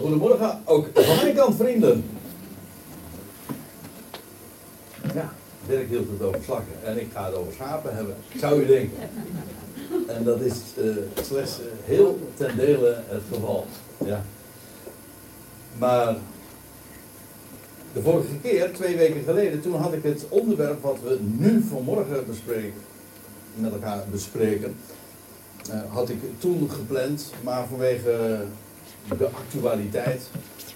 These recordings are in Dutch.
goedemorgen, ook van mijn kant vrienden. Ja, Dirk hield het over slakken en ik ga het over schapen hebben, zou u denken. En dat is uh, slechts uh, heel ten dele het geval. Ja. Maar de vorige keer, twee weken geleden, toen had ik het onderwerp wat we nu vanmorgen bespreken, met elkaar bespreken, uh, had ik toen gepland, maar vanwege de actualiteit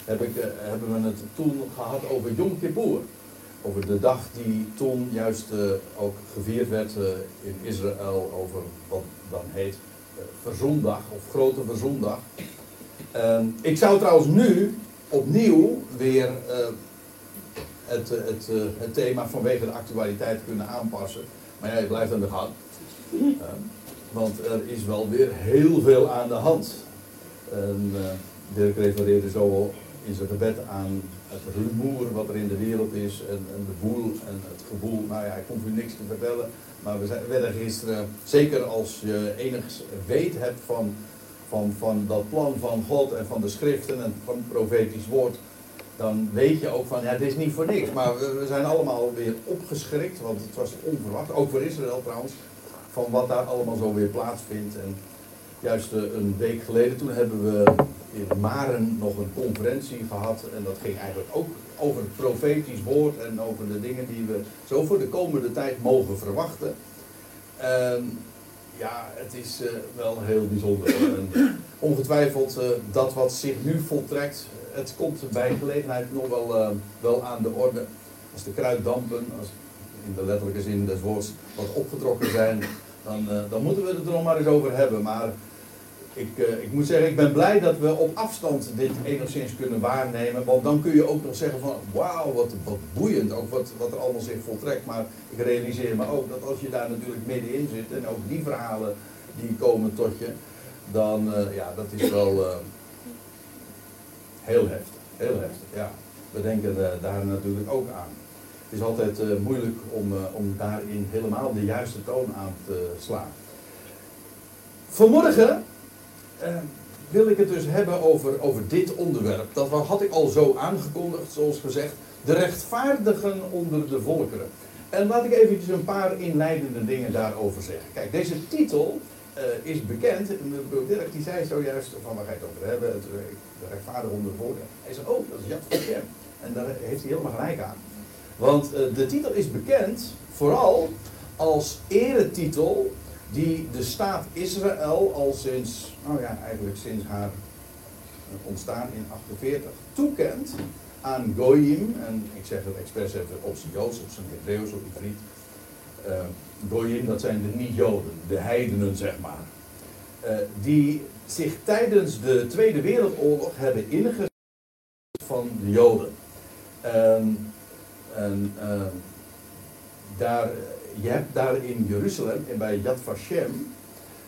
heb ik, uh, hebben we het toen gehad over Yom Kippur. Over de dag die toen juist uh, ook gevierd werd in Israël over wat dan heet Verzoendag of Grote Verzoendag. Ehm, ik zou trouwens nu opnieuw weer het, het, het thema vanwege de actualiteit kunnen aanpassen. Maar ja, je blijft aan de gang. Ehm, want er is wel weer heel veel aan de hand. En, uh, Dirk refereerde zo al in zijn gebed aan het rumoer wat er in de wereld is en, en de boel en het gevoel. Nou ja, ik hoef u niks te vertellen, maar we zijn, werden gisteren, zeker als je enigszins weet hebt van, van, van dat plan van God en van de schriften en van het profetisch woord, dan weet je ook van, ja, het is niet voor niks. Maar we, we zijn allemaal weer opgeschrikt, want het was onverwacht, ook voor Israël trouwens van wat daar allemaal zo weer plaatsvindt. En juist eh, een week geleden, toen hebben we in Maren nog een conferentie gehad. En dat ging eigenlijk ook over het profetisch woord en over de dingen die we zo voor de komende tijd mogen verwachten. En ja, het is uh, wel heel bijzonder. En ongetwijfeld uh, dat wat zich nu voltrekt, het komt bij gelegenheid nog wel, wel aan de orde. Als de kruiddampen, als in de letterlijke zin des woords, wat opgetrokken zijn, dan, dan moeten we het er nog maar eens over hebben. Maar ik, uh, ik moet zeggen, ik ben blij dat we op afstand dit enigszins kunnen waarnemen. Want dan kun je ook nog zeggen van, wauw, wat, wat boeiend, ook wat, wat er allemaal zich voltrekt. Maar ik realiseer me ook dat als je daar natuurlijk middenin zit en ook die verhalen die komen tot je, dan, uh, ja, dat is wel heel heftig. Heel heftig, ja. We denken daar natuurlijk ook aan. Het is altijd moeilijk om, om daarin helemaal de juiste toon aan te slaan. Vanmorgen wil ik het dus hebben over, over dit onderwerp. Dat had ik al zo aangekondigd, zoals gezegd. De rechtvaardigen onder de volkeren. En laat ik eventjes een paar inleidende dingen daarover zeggen. Kijk, deze titel is bekend. Dirk die zei zojuist van waar ga je het over hebben. Het, de rechtvaardigen onder de volkeren. Hij zei, oh, dat is Jat van. En daar heeft hij helemaal gelijk aan. Want uh, de titel is bekend vooral als eretitel die de staat Israël al sinds, nou ja, eigenlijk sinds haar ontstaan in 48 toekent aan Goyim. En ik zeg het expres even op zijn Joods, op zijn Hebreeuws, op Ivriet. Uh, Goyim, dat zijn de niet-Joden, de heidenen zeg maar. Uh, die zich tijdens de Tweede Wereldoorlog hebben ingezet van de Joden. Um, en uh, daar, je hebt daar in Jeruzalem, en bij Yad Vashem,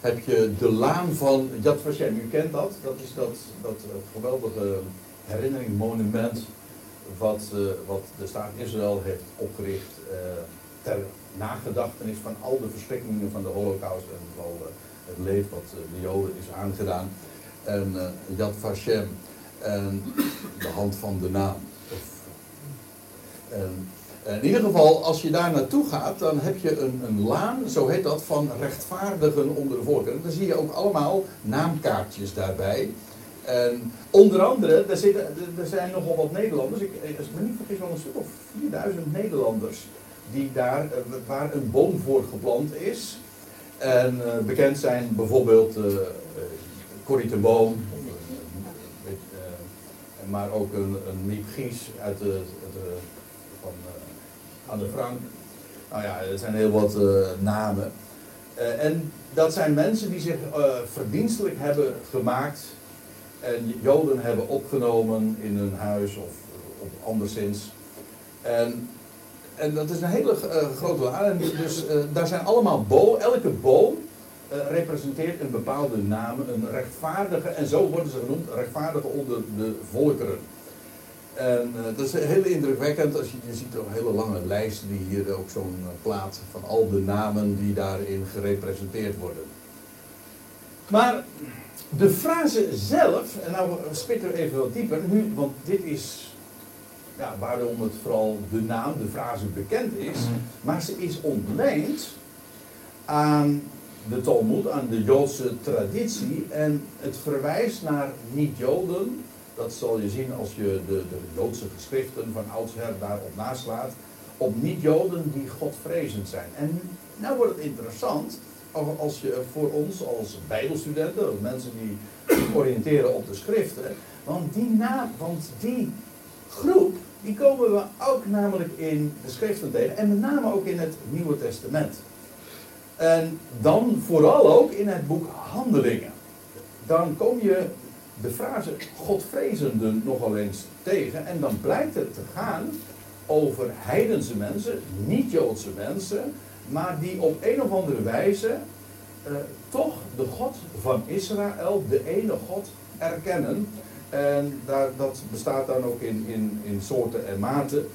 heb je de laan van Yad Vashem. U kent dat, dat is dat, dat geweldige herinneringmonument wat, uh, wat de staat Israël heeft opgericht uh, ter nagedachtenis van al de verschrikkingen van de holocaust en vooral het leed wat de Joden is aangedaan. En Yad Vashem en de hand van de naam. In ieder geval, als je daar naartoe gaat, dan heb je een, een laan, zo heet dat, van rechtvaardigen onder de volkeren. Dan zie je ook allemaal naamkaartjes daarbij. En onder andere, er, zitten, er zijn nogal wat Nederlanders, ik, als ik me niet vergis, wel een stuk of 4000 Nederlanders, die daar, waar een boom voor geplant is. En uh, bekend zijn bijvoorbeeld uh, Corrie ten Boom, maar ook een, een Miep Gies uit de, de van Anne Frank. Nou ja, er zijn heel wat uh, namen. Uh, en dat zijn mensen die zich verdienstelijk hebben gemaakt en Joden hebben opgenomen in hun huis of, of anderszins. En, en dat is een hele grote laan. Dus daar zijn allemaal bomen, elke boom representeert een bepaalde naam, een rechtvaardige, en zo worden ze genoemd, rechtvaardige onder de volkeren. En uh, dat is heel indrukwekkend, als je, je ziet een hele lange lijst die hier ook zo'n uh, plaat van al de namen die daarin gerepresenteerd worden. Maar De frase zelf, en nou spitten we even wat dieper, nu, want dit is ja, waarom het vooral de naam, de frase bekend is, maar ze is ontleend aan de Talmud, aan de Joodse traditie, en het verwijst naar niet-Joden. Dat zal je zien als je de, de Joodse geschriften van oudsher daarop naslaat. Op niet-Joden die godvrezend zijn. En nou wordt het interessant, als je voor ons als bijbelstudenten, of mensen die oriënteren op de schriften, want die, na, want die groep, die komen we ook namelijk in de schriften tegen, en met name ook in het Nieuwe Testament. En dan vooral ook in het boek Handelingen. Dan kom je de frase Godvrezenden nogal eens tegen, en dan blijkt het te gaan over heidense mensen, niet-Joodse mensen, maar die op een of andere wijze uh, toch de God van Israël, de ene God, erkennen. En daar, dat bestaat dan ook in, in, in soorten en maten.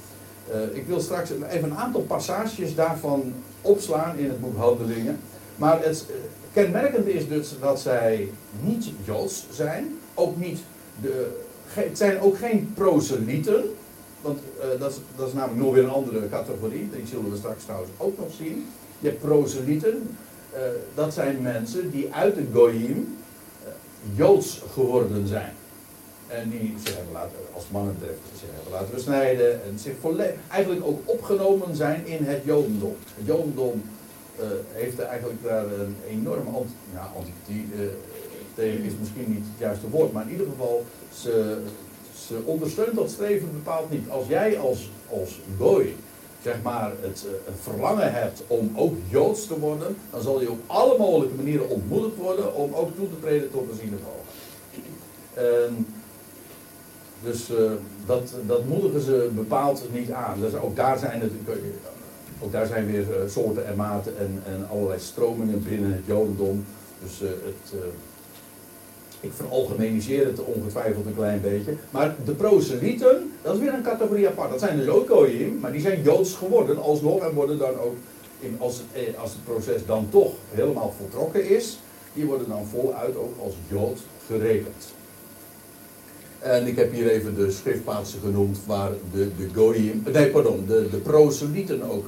Uh, ik wil straks even een aantal passages daarvan opslaan in het boek Handelingen. Maar het uh, kenmerkende is dus dat zij niet Joods zijn, ook niet de, het zijn ook geen proselieten, want uh, dat, is, dat is namelijk nog weer een andere categorie. Die zullen we straks trouwens ook nog zien. Je hebt proselieten. Uh, dat zijn mensen die uit de Goyim uh, Joods geworden zijn. En die zich hebben laten, als mannen zich hebben laten besnijden. En zich eigenlijk ook opgenomen zijn in het Jodendom. Het Jodendom heeft eigenlijk daar een enorme ja, antipathie tegen, is misschien niet het juiste woord. Maar in ieder geval, ze ze ondersteunt dat streven bepaald niet. Als jij als, als gooi, zeg maar, het, uh, verlangen hebt om ook Joods te worden, dan zal je op alle mogelijke manieren ontmoedigd worden om ook toe te treden tot de synagoge. En dus uh, dat, dat moedigen ze bepaald niet aan. Dus ook daar zijn het, ook daar zijn weer uh, soorten en maten en, en allerlei stromingen binnen het Jodendom. Dus het ik veralgemeniseer het ongetwijfeld een klein beetje. Maar de proselieten, dat is weer een categorie apart. Dat zijn dus ook maar die zijn Joods geworden alsnog en worden dan ook, in, als, het, eh, als het proces dan toch helemaal voltrokken is, die worden dan voluit ook als Jood gerekend. En ik heb hier even de schriftplaatsen genoemd waar de, de nee pardon, de, de proselieten ook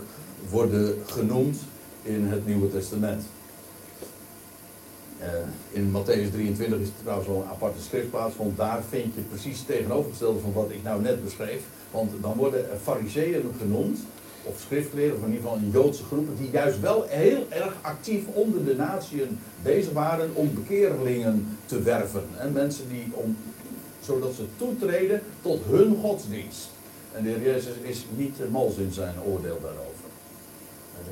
worden genoemd in het Nieuwe Testament. In Matthäus 23 is trouwens wel een aparte schriftplaats, want daar vind je precies het tegenovergestelde van wat ik nou net beschreef. Want dan worden fariseeën genoemd, of schriftgeleerden, of in ieder geval een Joodse groepen, die juist wel heel erg actief onder de natieën bezig waren om bekeerlingen te werven. En mensen die, om, zodat ze toetreden tot hun godsdienst. En de heer Jezus is niet mals in zijn oordeel daarover.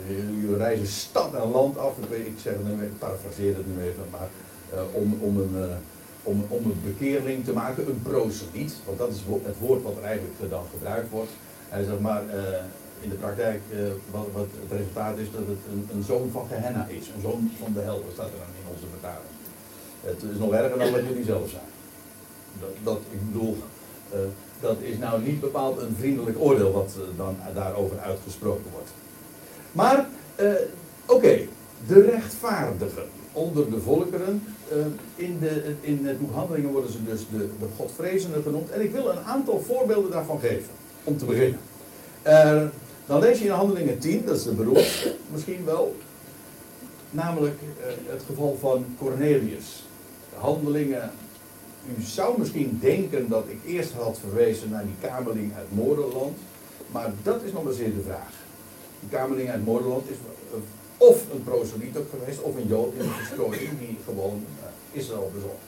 Jullie reizen stad en land af, ik, zeg het nu, parafraseer het nu even, maar uh, om, om, een, uh, om, om een bekeerling te maken, een proseliet, want dat is het woord wat er eigenlijk dan gebruikt wordt. Hij zegt maar, in de praktijk, wat, wat, het resultaat is dat het een, een zoon van Gehenna is, een zoon van de hel, staat er dan in onze vertaling. Het is nog erger dan wat jullie zelf zijn. Dat, dat ik bedoel, dat is nou niet bepaald een vriendelijk oordeel wat dan daarover uitgesproken wordt. Maar, uh, oké, de rechtvaardigen onder de volkeren. Uh, in, de, in het boek Handelingen worden ze dus de, de genoemd. En ik wil een aantal voorbeelden daarvan geven, om te beginnen. Uh, dan lees je in Handelingen 10, dat is de beroep, misschien wel. Namelijk het geval van Cornelius. Handelingen u zou misschien denken dat ik eerst had verwezen naar die kamerling uit Moorland, maar dat is nog maar zeer de vraag. Die kamerling uit Moorland is of een proseliet ook geweest, of een Jood in de verstrooiing die gewoon uh, Israël bezocht.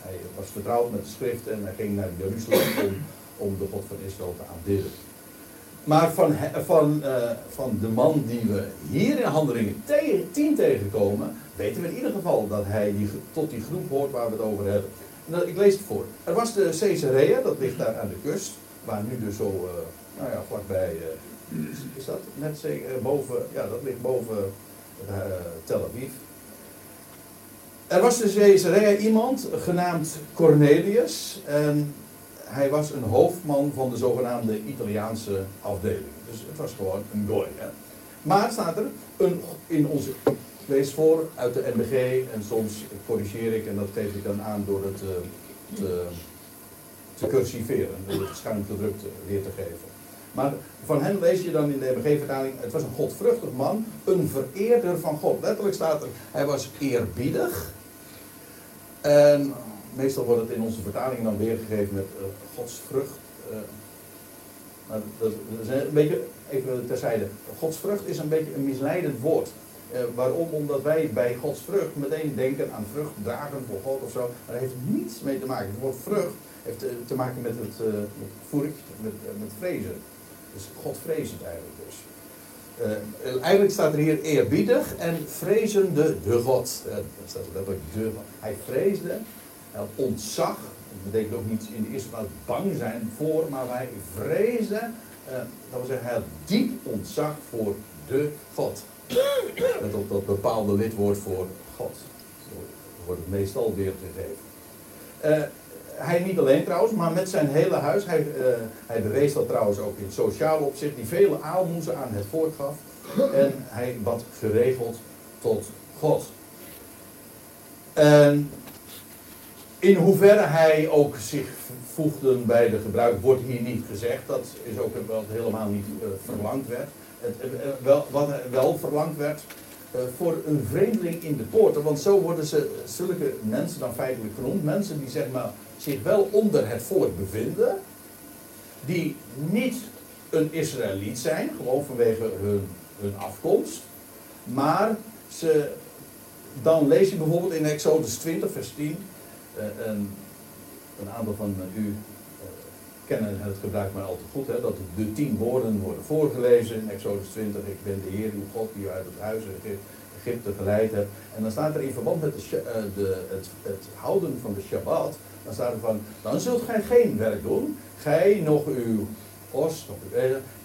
Hij was vertrouwd met de schriften en hij ging naar Jeruzalem om, om de God van Israël te aanbidden. Maar van, van, uh, van de man die we hier in handelingen 10 tegenkomen, weten we in ieder geval dat hij die, tot die groep hoort waar we het over hebben. Dat, ik lees het voor. Er was de Caesarea, dat ligt daar aan de kust, waar nu dus zo, uh, nou ja, vlakbij is dat net zeker eh, boven, ja dat ligt boven uh, Tel Aviv. Er was dus Caesarea iemand genaamd Cornelius en hij was een hoofdman van de zogenaamde Italiaanse afdeling. Dus het was gewoon een gooi. Maar staat er, een, in onze lees voor uit de NBG en soms corrigeer ik en dat geef ik dan aan door het eh, te, te cursiveren, door het schuin gedrukt weer te geven. Maar van hem lees je dan in de NBG-vertaling, het was een godvruchtig man, een vereerder van God. Letterlijk staat er, hij was eerbiedig. En meestal wordt het in onze vertaling dan weergegeven met uh, godsvrucht. Uh, maar dat, is een beetje, even terzijde, godsvrucht is een beetje een misleidend woord. Uh, waarom? Omdat wij bij Gods vrucht meteen denken aan vrucht dragen voor God of zo. Maar dat heeft niets mee te maken. Het woord vrucht heeft te maken met het, met met, met vrezen. God vrezend eigenlijk dus. Uh, eigenlijk staat er hier eerbiedig en vrezende de God. Uh, dat staat de. Hij vreesde, hij ontzag. Dat betekent ook niet in de eerste plaats bang zijn voor, maar hij vreesde. Uh, dat wil zeggen, hij had diep ontzag voor de God. Met op dat bepaalde lidwoord voor God. Zo wordt het meestal weergegeven hij niet alleen trouwens, maar met zijn hele huis. Hij, uh, hij bewees dat trouwens ook in sociaal opzicht, die vele aalmoezen aan het volk gaf. En hij bad geregeld tot God. En in hoeverre hij ook zich voegde bij de gebruik, wordt hier niet gezegd. Dat is ook wat helemaal niet uh, verlangd werd. Het, uh, wel, wat wel verlangd werd, voor een vreemdeling in de poorten. Want zo worden ze, zulke mensen dan feitelijk genoemd. Mensen die zeg maar zich wel onder het volk bevinden, die niet een Israëliet zijn, gewoon vanwege hun, hun afkomst, maar ze, dan lees je bijvoorbeeld in Exodus 20, vers 10, uh, een, een, aantal van u uh, kennen het gebruik maar al te goed, hè, dat de tien woorden worden voorgelezen in Exodus 20, ik ben de Heer uw God die u uit het huis Egypte geleid hebt. En dan staat er in verband met de, uh, de, het, het houden van de Shabbat, dan staat er van, dan zult gij geen werk doen. Gij, nog uw os, nog,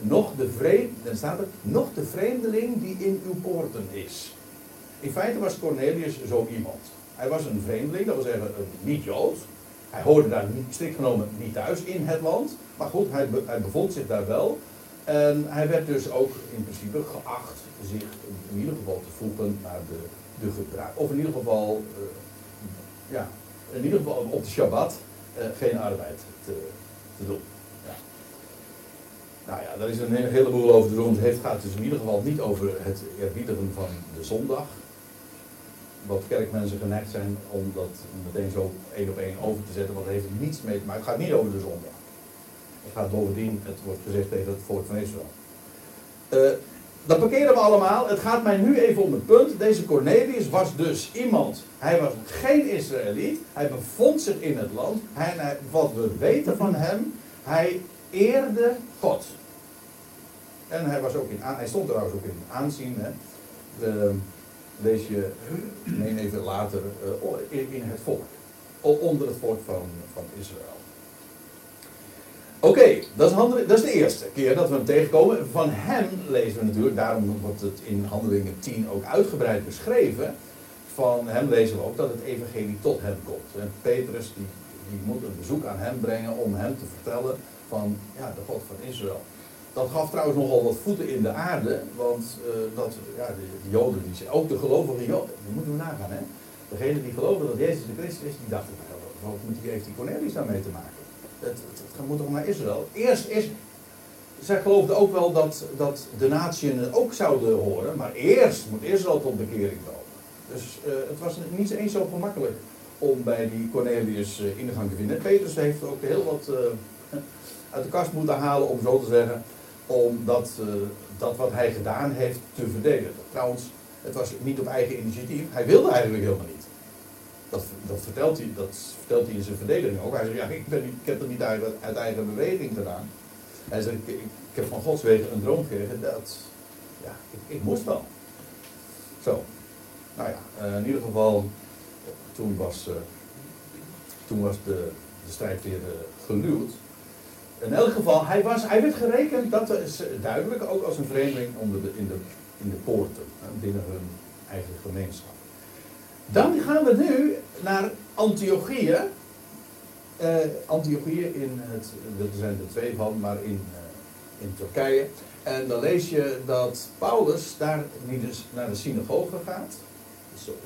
nog de dan staat er, nog de vreemdeling die in uw poorten is. In feite was Cornelius zo iemand. Hij was een vreemdeling, dat wil zeggen niet-Jood. Hij hoorde daar niet, strikt genomen niet thuis in het land. Maar goed, hij, bevond zich daar wel. En hij werd dus ook in principe geacht zich in ieder geval te voegen naar de, de gebruik. Of in ieder geval, uh, ja, in ieder geval op de Shabbat uh, geen arbeid te, doen. Ja. Nou ja, daar is een heleboel over te doen. Het gaat dus in ieder geval niet over het eerbiedigen van de zondag. Wat kerkmensen geneigd zijn om dat meteen zo één op één over te zetten, want het heeft niets mee te maken. Het gaat niet over de zondag. Het gaat bovendien, het wordt gezegd tegen het volk van Israël. Uh, dat parkeren we allemaal. Het gaat mij nu even om het punt. Deze Cornelius was dus iemand. Hij was geen Israëliet. Hij bevond zich in het land. Hij, wat we weten van hem. Hij eerde God. En hij, was ook in, hij stond trouwens ook in aanzien. Hè. De, lees je, meen even later, in, in het volk. Onder het volk van, van Israël. Oké, dat, dat, is de eerste keer dat we hem tegenkomen. Van hem lezen we natuurlijk, daarom wordt het in Handelingen 10 ook uitgebreid beschreven. Van hem lezen we ook dat het evangelie tot hem komt. En Petrus die, die moet een bezoek aan hem brengen om hem te vertellen van ja, de God van Israël. Dat gaf trouwens nogal wat voeten in de aarde, want uh, dat, ja, de, Joden, die, ook de gelovige Joden, die moeten we nagaan. Hè? Degene die geloven dat Jezus de Christus is, die dachten, wat moet die, heeft die Cornelius daarmee te maken? Het, moet toch naar Israël. Eerst is, zij geloofden ook wel dat, dat de natieën ook zouden horen, maar eerst moet Israël tot bekering komen. Dus uh, het was niet eens zo gemakkelijk om bij die Cornelius uh, ingang te vinden. Petrus heeft ook heel wat uh, uit de kast moeten halen, om zo te zeggen, om dat, dat wat hij gedaan heeft te verdedigen. Trouwens, het was niet op eigen initiatief. Hij wilde eigenlijk helemaal niet. Dat, dat, vertelt hij, dat vertelt hij in zijn verdediging ook. Hij zegt, ja, ik, ben ik heb het niet uit, eigen beweging gedaan. Hij zegt, ik, ik, heb van Gods wegen een droom gekregen. Dat, ja, ik, ik moest wel. Zo. Nou ja, uh, in ieder geval, toen was, uh, toen was de, de strijd weer uh, geluwd. In elk geval, hij, was, hij werd gerekend, dat is duidelijk, ook als een vreemdeling onder de, in, de, in de poorten, binnen hun eigen gemeenschap. Dan gaan we nu naar Antiochië. Uh, Antiochië in het, er zijn er twee van, maar in, uh, in Turkije. En dan lees je dat Paulus daar niet eens naar de synagoge gaat.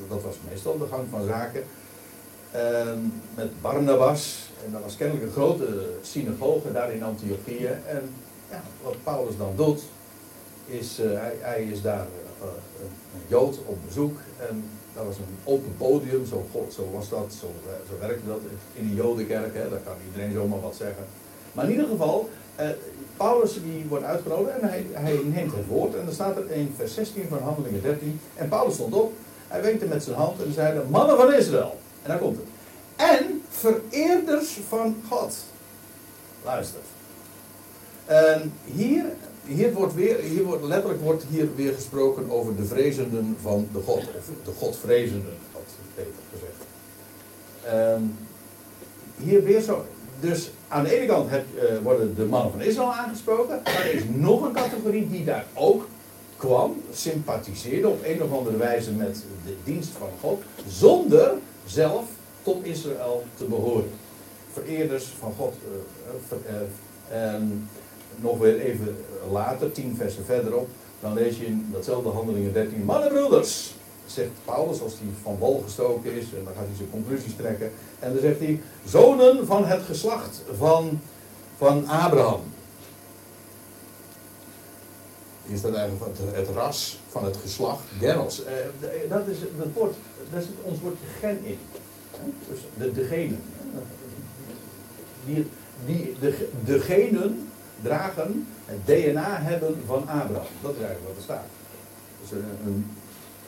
dat was meestal de gang van zaken. En met Barnabas, en dat was kennelijk een grote synagoge daar in Antiochië. En ja, wat Paulus dan doet, is uh, hij, hij, is daar een Jood op bezoek. Dat was een open podium, zo, zo was dat, zo, zo werkte dat in de Jodenkerk. Hè, daar kan iedereen zomaar wat zeggen. Maar in ieder geval, uh, Paulus die wordt uitgenodigd en hij, hij neemt het woord. En dan staat er in vers 16 van Handelingen 13. En Paulus stond op, hij wenkte met zijn hand en zei: Mannen van Israël. En daar komt het. En vereerders van God. Luister. En hier, hier wordt weer, hier wordt, letterlijk wordt hier weer gesproken over de vrezenden van de God. Of de Godvrezenden, had Peter gezegd. En hier weer zo. Dus aan de ene kant uh, worden de mannen van Israël aangesproken. Maar er is nog een categorie die daar ook kwam, sympathiseerde op een of andere wijze met de dienst van God. Zonder zelf tot Israël te behoren. Vereerders van God. Uh, uh, en nog weer even later, tien versen verderop, dan lees je in datzelfde handelingen 13. Mannen broeders, zegt Paulus als hij van wal gestoken is, en dan gaat hij zijn conclusies trekken. En dan zegt hij, zonen van het geslacht van, van Abraham. Hier staat eigenlijk het, het ras van het geslacht, Geros. Eh, dat is het woord, daar zit ons woordje gen in. Dus de, degenen. Die, die, de, degenen dragen het DNA hebben van Abraham. Dat is eigenlijk wat er staat. Dus een, een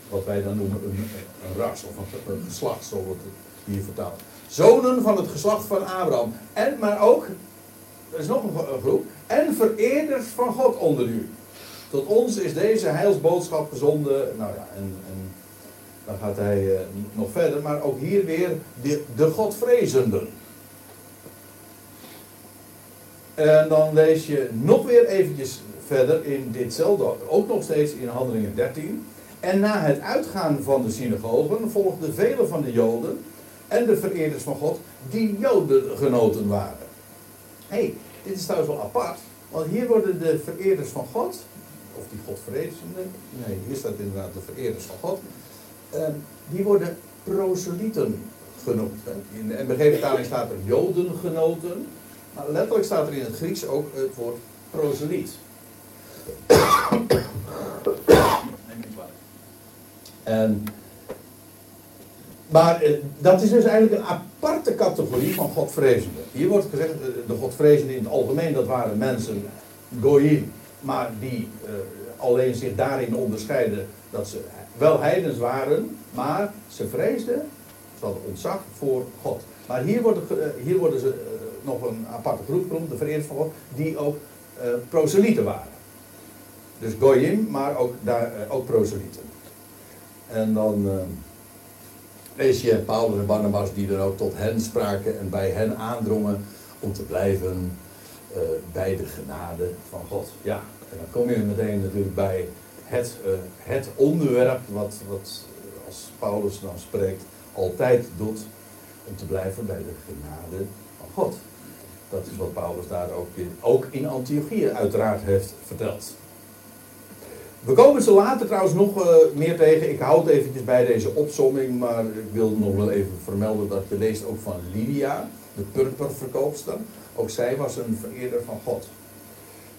wat wij dan noemen een, een ras of een, geslacht, zo wordt het hier vertaald. Zonen van het geslacht van Abraham. En, maar ook, er is nog een groep, en vereerders van God onder u. Tot ons is deze heilsboodschap gezonden. Nou ja, en, en dan gaat hij uh, nog verder, maar ook hier weer de, de Godvrezenden. En dan lees je nog weer eventjes verder in ditzelfde, ook nog steeds in Handelingen 13. En na het uitgaan van de synagogen volgden vele van de Joden en de vereerders van God die Jodengenoten waren. Hé, hey, dit is trouwens wel apart, want hier worden de vereerders van God, of die Godvrezenden, nee, hier staat inderdaad de vereerders van God, uh, die worden proselieten genoemd. In de MBG-vertaling staat er Jodengenoten, letterlijk staat er in het Grieks ook het woord proseliet. En, maar eh, dat is dus eigenlijk een aparte categorie van godvrezenden. Hier wordt gezegd, eh, de godvrezenden in het algemeen, dat waren mensen, goyim, maar die uh, alleen zich daarin onderscheiden dat ze wel heidens waren, maar ze vreesden, ze hadden ontzag voor God. Maar hier worden, hier worden ze nog een aparte groep genoemd, de God, die ook uh, proselieten waren. Dus goyim, maar ook, daar, uh, ook proselieten. En dan uh, je Paulus en Barnabas die dan ook tot hen spraken en bij hen aandrongen om te blijven bij de genade van God. Ja, en dan kom je meteen natuurlijk bij het, het onderwerp wat, wat als Paulus dan spreekt altijd doet om te blijven bij de genade van God. Dat is wat Paulus daar ook in, ook in Antiochië uiteraard heeft verteld. We komen ze later trouwens nog uh, meer tegen. Ik houd eventjes bij deze opsomming, maar ik wil nog wel even vermelden dat je leest ook van Lydia, de purperverkoopster. Ook zij was een vereerder van God.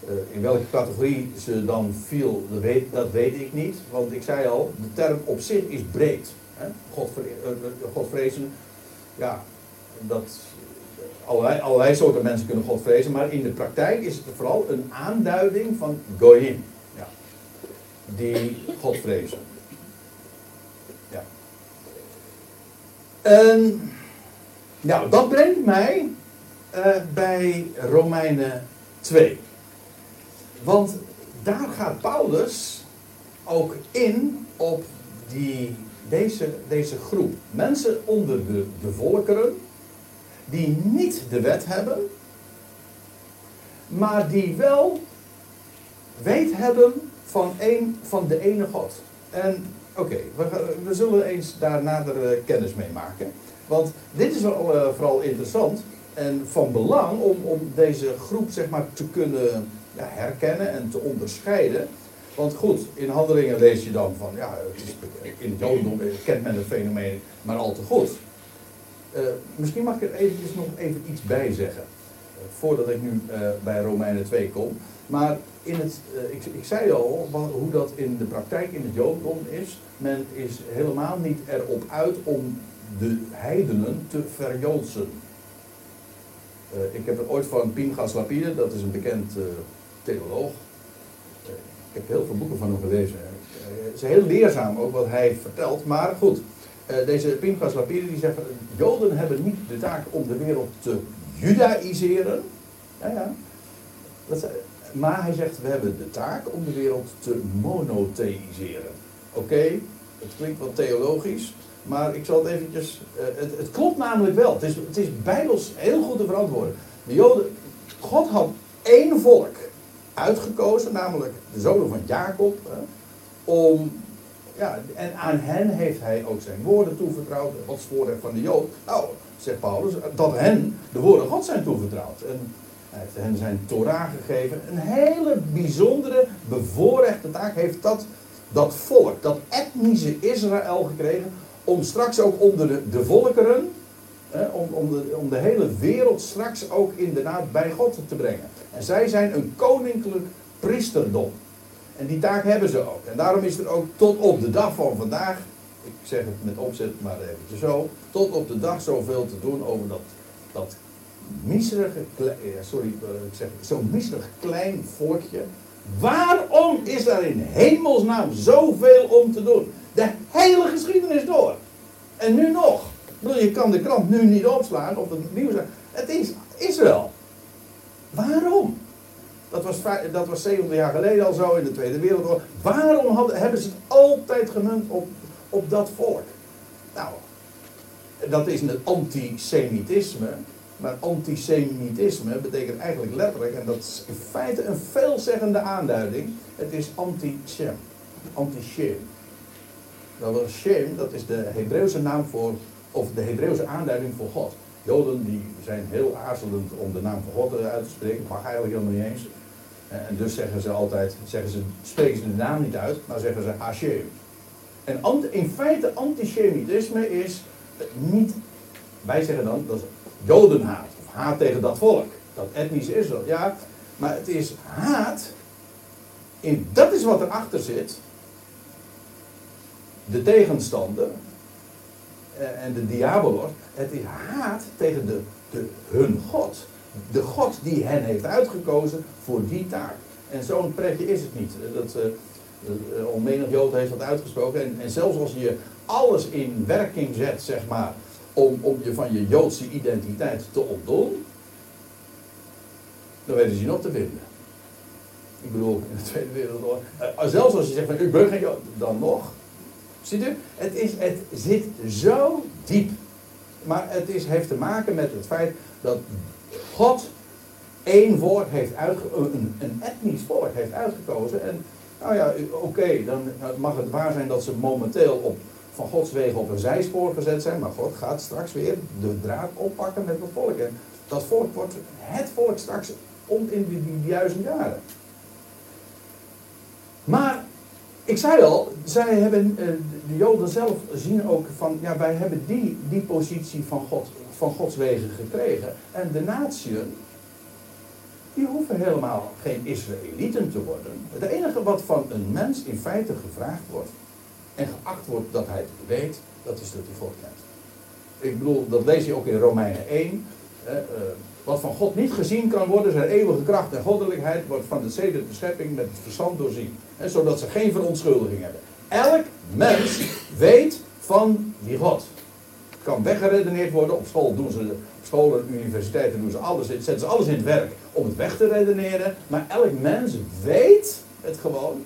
Uh, in welke categorie ze dan viel, dat weet, dat weet, ik niet. Want ik zei al, de term op zich is breed. Hè? Godvrezen, ja, dat allerlei, soorten mensen kunnen God vrezen, maar in de praktijk is het vooral een aanduiding van Goyim. Ja. Die God vrezen. Ja. En, nou, dat brengt mij uh, bij Romeinen 2. Want daar gaat Paulus ook in op die, deze, deze groep. Mensen onder de, de volkeren die niet de wet hebben, maar die wel weet hebben van, een, van de ene God. En oké, we, we, zullen eens daar nader kennis mee maken. Want dit is wel, uh, vooral interessant en van belang om, om deze groep zeg maar, te kunnen ja, herkennen en te onderscheiden. Want goed, in handelingen lees je dan van, ja, het is, in het Jodendom kent men het fenomeen maar al te goed. Uh, misschien mag ik er eventjes nog even iets bij zeggen. Uh, voordat ik nu uh, bij Romeinen 2 kom. Maar in het, ik, ik, zei al hoe dat in de praktijk in het Jodendom is. Men is helemaal niet erop uit om de heidenen te verjoodsen. ik heb het ooit van Pinchas Lapide, dat is een bekend theoloog. ik heb heel veel boeken van hem gelezen. het is heel leerzaam ook wat hij vertelt. Maar goed, deze Pinchas Lapide die zegt, Joden hebben niet de taak om de wereld te judaïseren. Ja, ja. Maar hij zegt, we hebben de taak om de wereld te monotheïseren. Oké, het klinkt wat theologisch, maar ik zal het eventjes... Uh, het, het, klopt namelijk wel. Het is, het is bijbels heel goed te verantwoorden. De Joden, God had één volk uitgekozen, namelijk de zonen van Jacob, om ja, en aan hen heeft hij ook zijn woorden toevertrouwd, Gods woorden van de Jood. Nou, zegt Paulus, dat hen de woorden God zijn toevertrouwd. En hij heeft hen zijn Torah gegeven. Een hele bijzondere, bevoorrechte taak heeft dat, dat volk, dat etnische Israël gekregen, om straks ook onder de, volkeren, om, om, de, om de hele wereld straks ook inderdaad bij God te brengen. En zij zijn een koninklijk priesterdom. En die taak hebben ze ook. En daarom is er ook tot op de dag van vandaag, ik zeg het met opzet maar eventjes zo, tot op de dag zoveel te doen over dat, dat miserige, sorry, eh, ik zo'n klein volkje. Waarom is daar in hemelsnaam zoveel om te doen? De hele geschiedenis door. En nu nog. Je kan de krant nu niet opslaan of het nieuws. Het is Israël. Waarom? Dat was, dat was 70 jaar geleden al zo in de Tweede Wereldoorlog. Waarom hadden, hebben ze het altijd gemunt op, op dat volk? Nou, dat is een antisemitisme. Maar antisemitisme betekent eigenlijk letterlijk, en dat is in feite een veelzeggende aanduiding, het is anti-shem. Anti-shem. Dat was shem, dat is de Hebreeuwse naam voor, of de Hebreeuwse aanduiding voor God. Joden die zijn heel aarzelend om de naam van God uit te spreken. Mag eigenlijk helemaal niet eens. En dus zeggen ze altijd, zeggen ze, spreken ze de naam niet uit, maar zeggen ze Hashem. En in feite antisemitisme is niet, wij zeggen dan, dat is jodenhaat. Of haat tegen dat volk. Dat etnisch Israël. Ja, maar het is haat. In, dat is wat erachter zit. De tegenstander. Eh, en de diabolos. Het is haat tegen de, de, hun God de God die hen heeft uitgekozen voor die taak. En zo'n pretje is het niet. Dat, uh, onmenig Jood heeft dat uitgesproken. En, en, zelfs als je alles in werking zet, zeg maar, om, om je van je Joodse identiteit te ontdoen, dan weten ze je nog te vinden. Ik bedoel, in de Tweede Wereldoorlog. Uh, zelfs als je zegt van, u bent geen Jood, dan nog. Ziet u? Het, is, het zit zo diep. Maar het is, heeft te maken met het feit dat God één volk heeft uitgekozen, een, etnisch volk heeft uitgekozen. En nou ja, oké, dan mag het waar zijn dat ze momenteel op, van Gods wegen op een zijspoor gezet zijn. Maar God gaat straks weer de draad oppakken met het volk. En dat volk wordt het volk straks om in die, die duizend jaren. Maar ik zei al, zij hebben, eh, de Joden zelf zien ook van, ja, wij hebben die, die positie van, God, van Gods wegen gekregen. En de natieën, die hoeven helemaal geen Israëlieten te worden. Het enige wat van een mens in feite gevraagd wordt en geacht wordt dat hij het weet, dat is dat hij God kent. Ik bedoel, dat lees je ook in Romeinen 1. Eh, wat van God niet gezien kan worden, zijn eeuwige kracht en goddelijkheid, wordt van de zedelijke schepping met het verstand doorzien. Zodat ze geen verontschuldiging hebben. Elk mens weet van die God. Kan weggeredeneerd worden. Op school doen ze, op scholen en universiteiten doen ze alles, zetten ze alles in het werk om het weg te redeneren. Maar elk mens weet het gewoon.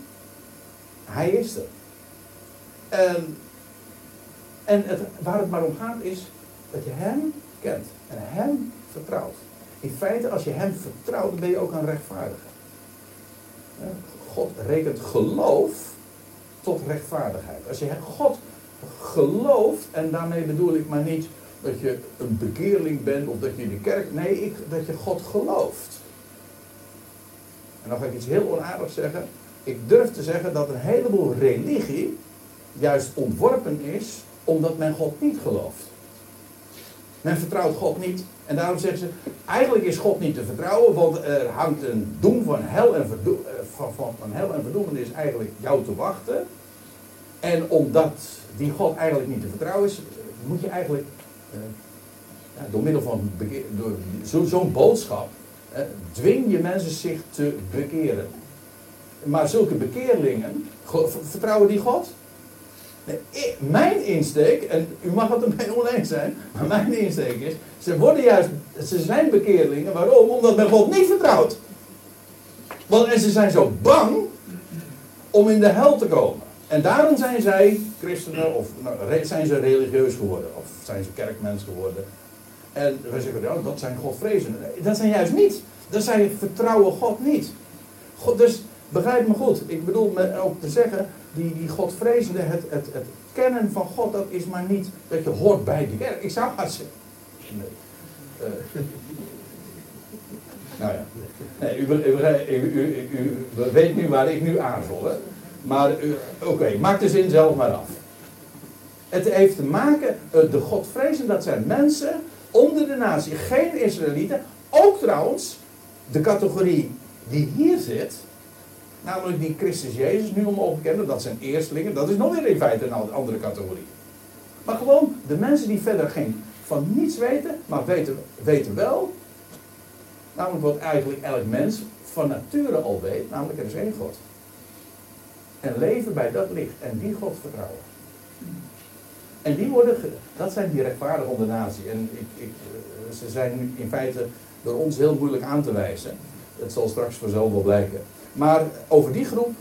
Hij is er. En, en het, waar het maar om gaat is dat je hem kent en hem vertrouwt. In feite, als je hem vertrouwt, ben je ook een rechtvaardiger. God rekent geloof tot rechtvaardigheid. Als je God gelooft, en daarmee bedoel ik maar niet dat je een bekeerling bent of dat je in de kerk. Nee, ik, dat je God gelooft. En dan ga ik iets heel onaardigs zeggen. ik durf te zeggen dat een heleboel religie juist ontworpen is omdat men God niet gelooft. Men vertrouwt God niet. En daarom zeggen ze, eigenlijk is God niet te vertrouwen, want er hangt een doem van hel en, verdo eh, van, van, van hel en verdoemenis eigenlijk jou te wachten. En omdat die God eigenlijk niet te vertrouwen is, moet je eigenlijk uh, ja, door middel van zo'n zo boodschap, uh, dwing je mensen zich te bekeren. Maar zulke bekeerlingen, vertrouwen die God? Mijn insteek, en u mag het ermee oneens zijn, maar mijn insteek is, ze worden juist, ze zijn bekeerlingen, waarom? Omdat men God niet vertrouwt. Want en ze zijn zo bang om in de hel te komen. En daarom zijn zij christenen, of nou, zijn ze religieus geworden, of zijn ze kerkmens geworden. En wij zeggen, ja, dat zijn godvrezenden. Dat zijn juist niet. Dat zijn vertrouwen God niet. God, dus begrijp me goed. Ik bedoel me ook te zeggen, die, die godvrezende, het, het, het kennen van God, dat is maar niet dat je hoort bij de kerk. Ik zou maar zeggen. Nee. Uh, nou ja. U, u, u, weet nu waar ik nu aanvul. Hè? Maar oké, maak de zin zelf maar af. Het heeft te maken, uh, de godvrezenden, dat zijn mensen onder de natie, geen Israëlieten. Ook trouwens, de categorie die hier zit, Namelijk die Christus Jezus nu omhoog kennen, dat zijn eerstelingen. Dat is nog weer in feite een andere categorie. Maar gewoon de mensen die verder geen van niets weten, maar weten, weten wel. Namelijk wat eigenlijk elk mens van nature al weet, namelijk er is één God. En leven bij dat licht en die God vertrouwen. En die worden, dat zijn die rechtvaardige onder natie. En ik, ik, eh, ze zijn in feite door ons heel moeilijk aan te wijzen. Het zal straks vanzelf wel blijken. Maar over die groep.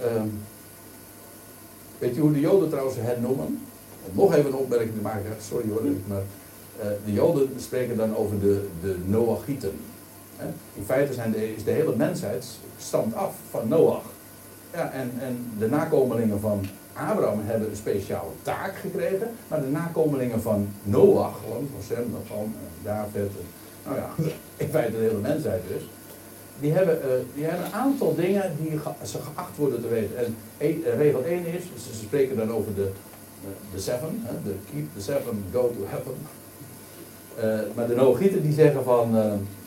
Uh, weet je hoe de Joden trouwens hen noemen? Om nog even een opmerking te maken, sorry hoor, maar uh, de Joden spreken dan over de, de Noachieten. In feite zijn de, is de hele mensheid stamt af van Noach. En, en de nakomelingen van Abraham hebben een speciale taak gekregen, maar de nakomelingen van Noach, van Sem, van David, nou ja, in feite de hele mensheid dus, die hebben, uh, die hebben een aantal dingen die ze geacht worden te weten. En e regel 1 is, ze, spreken dan over de, de seven, de keep the seven, go to heaven. Maar de Noachieten die zeggen van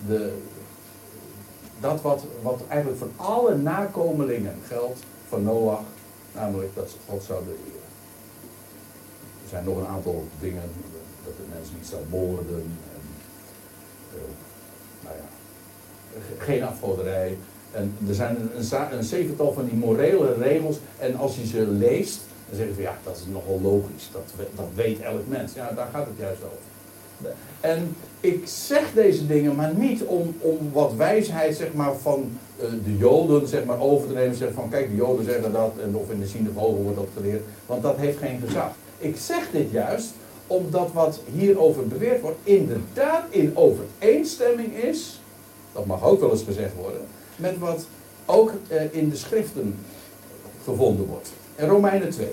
de, dat wat, wat eigenlijk voor alle nakomelingen geldt van Noach, namelijk dat ze God zouden eren. Er zijn nog een aantal dingen, dat de mensen niet zou moorden. En, nou ja, geen afgoderij. En er zijn een, een, zevental van die morele regels. En als je ze leest, dan zeg je van ja, dat is nogal logisch. Dat, dat weet elk mens. Ja, daar gaat het juist over. En ik zeg deze dingen, maar niet om, om wat wijsheid zeg maar, van uh, de Joden zeg maar, over te nemen. Zeg van kijk, de Joden zeggen dat, of in de synagoge wordt dat geleerd. Want dat heeft geen gezag. Ik zeg dit juist omdat wat hierover beweerd wordt, inderdaad in overeenstemming is dat mag ook wel eens gezegd worden, met wat ook eh, in de schriften gevonden wordt. En Romeinen 2.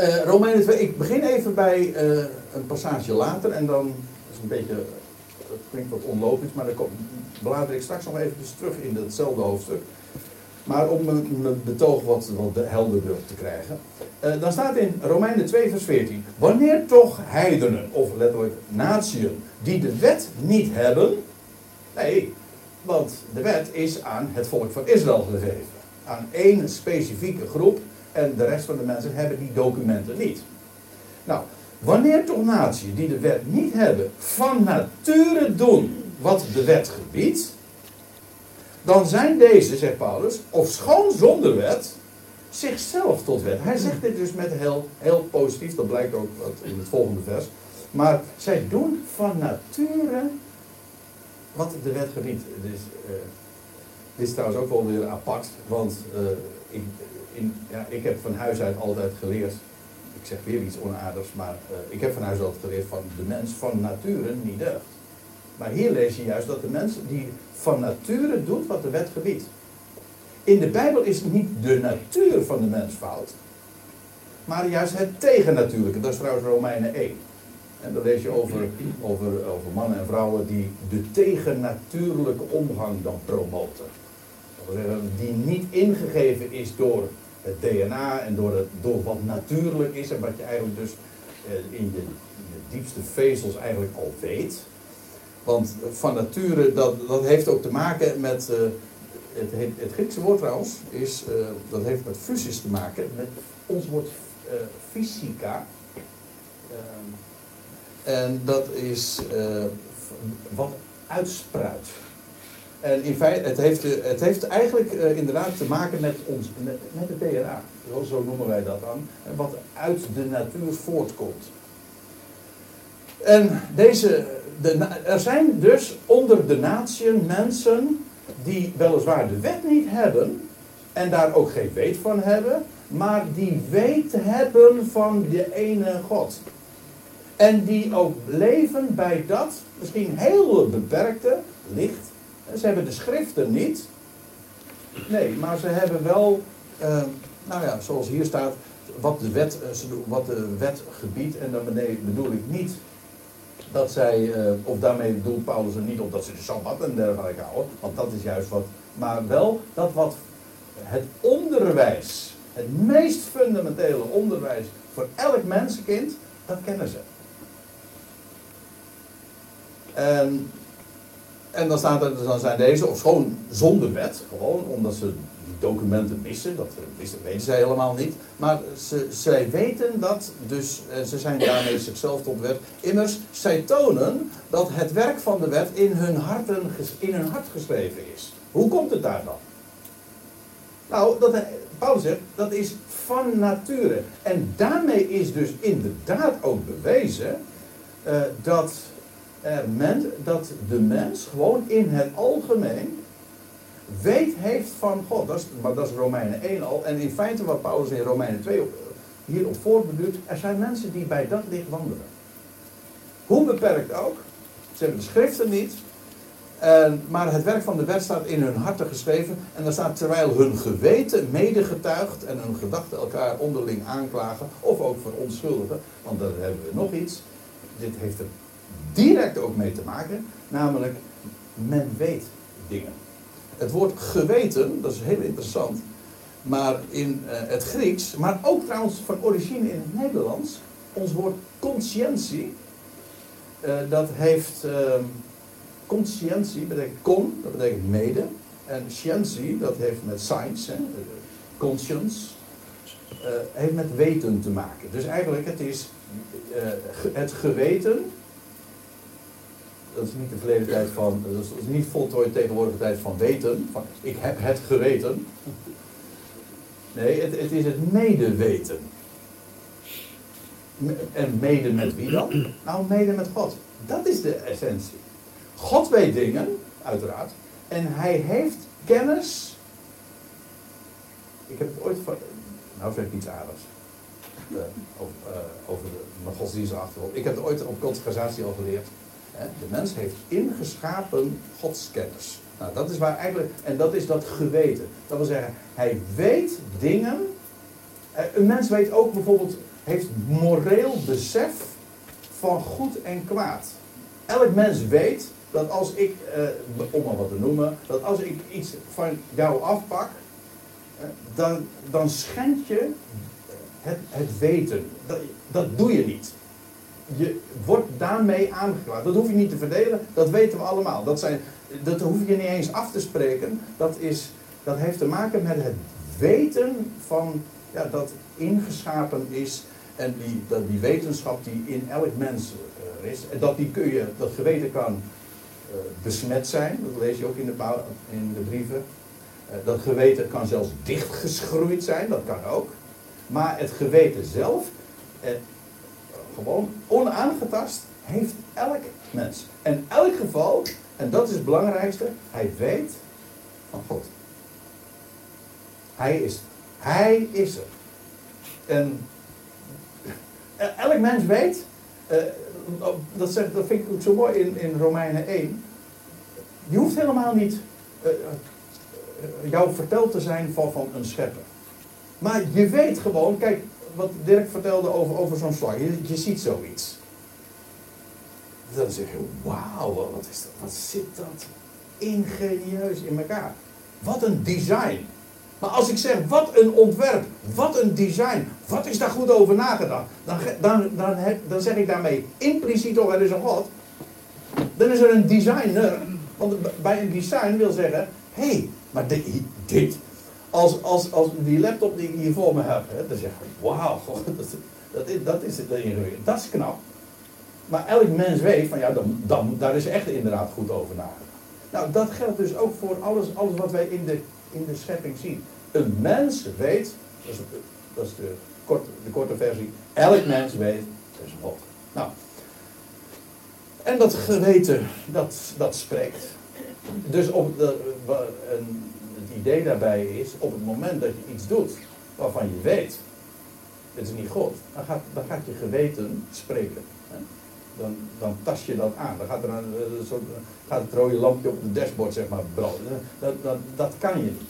Uh, eh, Romeinen 2, ik begin even bij uh, een passage later en dan, is een beetje, dat klinkt wat onlogisch, maar dan blader ik straks nog even terug in hetzelfde hoofdstuk. Maar om mijn betoog wat, wat helderder te krijgen. Uh, dan staat in Romeinen 2 vers 14. Wanneer toch heidenen, of letterlijk natieën, die de wet niet hebben, Nee, want de wet is aan het volk van Israël gegeven. Aan één specifieke groep en de rest van de mensen hebben die documenten niet. Nou, wanneer toch naties die de wet niet hebben van nature doen wat de wet gebiedt, dan zijn deze, zegt Paulus, of schoon zonder wet, zichzelf tot wet. Hij zegt dit dus met heel, heel positief, dat blijkt ook in het volgende vers. Maar zij doen van nature wat de wet gebiedt. Dus, dit is trouwens ook wel weer apart, want uh, ik, ja, ik heb van huis uit altijd geleerd, ik zeg weer iets onaardigs, maar uh, ik heb van huis uit geleerd van de mens van nature niet deugt. Maar hier lees je juist dat de mens die van nature doet wat de wet gebiedt. In de Bijbel is niet de natuur van de mens fout, maar juist het tegennatuurlijke. Dat is trouwens Romeinen 1. En dan lees je over, over, over mannen en vrouwen die de tegennatuurlijke omgang dan promoten. die niet ingegeven is door het DNA en door, het, door wat natuurlijk is en wat je eigenlijk dus eh, in je, je diepste vezels eigenlijk al weet. Want van nature, dat, heeft ook te maken met, uh, het, het, Griekse woord trouwens, is, uh, dat heeft met fusies te maken, met ons woord fysica. en dat is wat uitspruit. En in feite, het heeft, het heeft eigenlijk uh, inderdaad te maken met, ons, met, met het DNA. Zo, noemen wij dat dan. Wat uit de natuur voortkomt. En deze, de, er zijn dus onder de natieën mensen die weliswaar de wet niet hebben en daar ook geen weet van hebben, maar die weet hebben van de ene God. En die ook leven bij dat, misschien heel beperkte, licht. Ze hebben de schriften niet. Nee, maar ze hebben wel, uh, nou ja, zoals hier staat, wat de wet, eh, wat de wet gebiedt. En daarmee bedoel ik niet dat zij, uh, of daarmee bedoelt Paulus er niet op dat ze de Sabbat en dergelijke houden, want dat is juist wat, maar wel dat wat het onderwijs, het meest fundamentele onderwijs voor elk mensenkind, dat kennen ze. En, en dan, er, dan zijn deze, of gewoon zonder wet, gewoon omdat ze die documenten missen, dat weten zij helemaal niet. Maar ze, zij weten dat, dus eh, ze zijn daarmee zichzelf tot wet. Immers, zij tonen dat het werk van de wet in hun, harten, in hun hart geschreven is. Hoe komt het daar dan? Nou, dat, Paulus zegt, dat is van nature. En daarmee is dus inderdaad ook bewezen uh, dat, er men, dat de mens gewoon in het algemeen weet heeft van God. Dat is, maar dat is Romeinen 1 al. En in feite wat Paulus in Romeinen 2 op, hierop voortbeduurt, er zijn mensen die bij dat licht wandelen. Hoe beperkt ook. Ze hebben de schriften niet. En, maar het werk van de wet staat in hun harten geschreven. En daar staat terwijl hun geweten medegetuigt en hun gedachten elkaar onderling aanklagen. Of ook verontschuldigen. Want dan hebben we nog iets. Dit heeft er direct ook mee te maken. Namelijk, men weet dingen. Het woord geweten, dat is heel interessant, maar in uh, het Grieks, maar ook trouwens van origine in het Nederlands, ons woord conscientie, uh, dat heeft, uh, conscientie betekent con, dat betekent mede, en scientie, dat heeft met science, hè, conscience, heeft met weten te maken. Dus eigenlijk, het is het geweten dat is niet de verleden tijd van, dat is niet voltooid tegenwoordige tijd van weten, van ik heb het geweten. Nee, het, het is het medeweten. En mede met wie dan? Nou, mede met God. Dat is de essentie. God weet dingen, uiteraard. En hij heeft kennis. Ik heb het ooit van. Nou, zeg ik iets aardigs. Uh, over, uh, over de, mijn. Ik heb het ooit op consagratie al geleerd. De mens heeft ingeschapen godskennis. Nou, dat is waar eigenlijk, en dat is dat geweten. Dat wil zeggen, hij weet dingen. Eh, een mens weet ook bijvoorbeeld, heeft moreel besef van goed en kwaad. Elk mens weet dat als ik, eh, om maar wat te noemen, dat als ik iets van jou afpak, eh, dan, dan schend je het, het weten. Dat, dat doe je niet je wordt daarmee aangeklaagd. Dat hoef je niet te verdelen, dat weten we allemaal. Dat, zijn, dat hoef je niet eens af te spreken. Dat, is, dat heeft te maken met het weten van ja, dat ingeschapen is. En die, dat die wetenschap die in elk mens uh, is. Dat, die kun je, dat geweten kan uh, besmet zijn. Dat lees je ook in de, in de brieven. Uh, dat geweten kan zelfs dichtgeschroeid zijn. Dat kan ook. Maar het geweten zelf gewoon onaangetast heeft elk mens. En elk geval, en dat is het belangrijkste, hij weet van God. Hij is Hij is er. En elk mens weet, uh, dat, zegt, dat vind ik ook zo mooi in, in Romeinen 1. Je hoeft helemaal niet uh, jou verteld te zijn van, van een schepper. Maar je weet gewoon, kijk, wat Dirk vertelde over, over zo'n slag. Je, ziet zoiets. Dan zeg je, wauw, wat, is dat, wat zit dat ingenieus in elkaar. wat een design. Maar als ik zeg, wat een ontwerp, wat een design, wat is daar goed over nagedacht, dan, dan, dan, dan zeg ik daarmee impliciet toch, er is een God. Dan is er een designer. Want bij een design wil zeggen, hé, hey, maar dit, dit, als, als, als die laptop die ik hier voor me heb, hè, dan zeg ik, wauw, dat, dat, is, dat is het ingewikkeld. Dat is knap. Maar elk mens weet van ja, dan, dan, daar is echt inderdaad goed over nagedacht. Nou, dat geldt dus ook voor alles, alles wat wij in de, in de schepping zien. Een mens weet, dat is, dat is de, korte, de korte versie, elk mens weet, er is een God. Nou, en dat geweten, dat, dat spreekt. Dus op de, een, idee daarbij is, op het moment dat je iets doet waarvan je weet, dit is niet God, dan gaat, je geweten spreken. Dan, dan tast je dat aan. Dan gaat er een soort, gaat het rode lampje op het dashboard zeg maar branden. Dat, dat, dat kan je niet.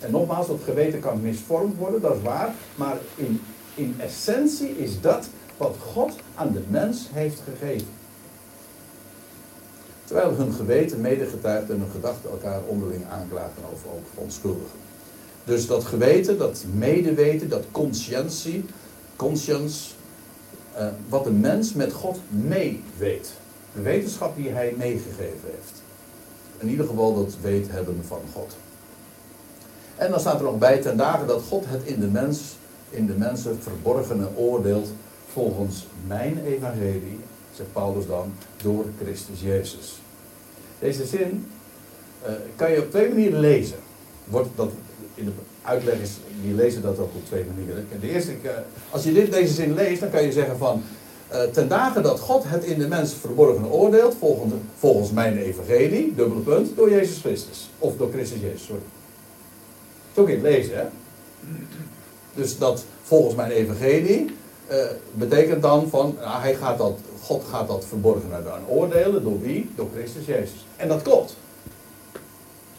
En nogmaals, dat geweten kan misvormd worden, dat is waar. Maar in, in essentie is dat wat God aan de mens heeft gegeven. Terwijl hun geweten medegetuigd en hun gedachten elkaar onderling aanklagen over ook verontschuldigen. Dus dat geweten, dat medeweten, dat conscientie, conscience, uh, wat een mens met God meeweet. De wetenschap die hij meegegeven heeft. In ieder geval dat weet hebben van God. En dan staat er nog bij ten dagen dat God het in de mens, in de mensen verborgene oordeelt volgens mijn evangelie, zegt Paulus dan, door Christus Jezus. Deze zin uh, kan je op twee manieren lezen. Wordt dat in de uitleg is, die lezen dat ook op twee manieren. De eerste, als je dit, deze zin leest, dan kan je zeggen van, uh, ten dagen dat God het in de mens verborgene oordeelt, volgens, volgens mijn evangelie, dubbele punt, door Jezus Christus. Of door Christus Jezus, sorry. Zo kun je het lezen, hè. Dus dat volgens mijn evangelie uh, betekent dan van, nou, hij gaat dat, God gaat dat verborgen aan oordelen. Door wie? Door Christus Jezus. En dat klopt.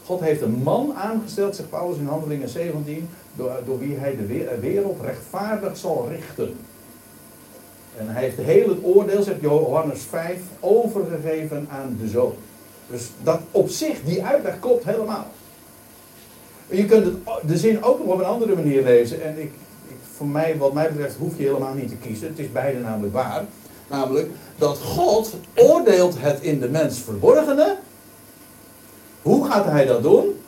God heeft een man aangesteld, zegt Paulus in Handelingen 17, door, door wie hij de wereld rechtvaardig zal richten. En hij heeft heel het oordeel, zegt Johannes 5, overgegeven aan de zoon. Dus dat op zich, die uitleg klopt helemaal. Je kunt de zin ook nog op een andere manier lezen. En ik, voor mij, wat mij betreft, hoef je helemaal niet te kiezen. Het is beide namelijk waar. Namelijk dat God oordeelt het in de mens verborgene. Hoe gaat hij dat doen?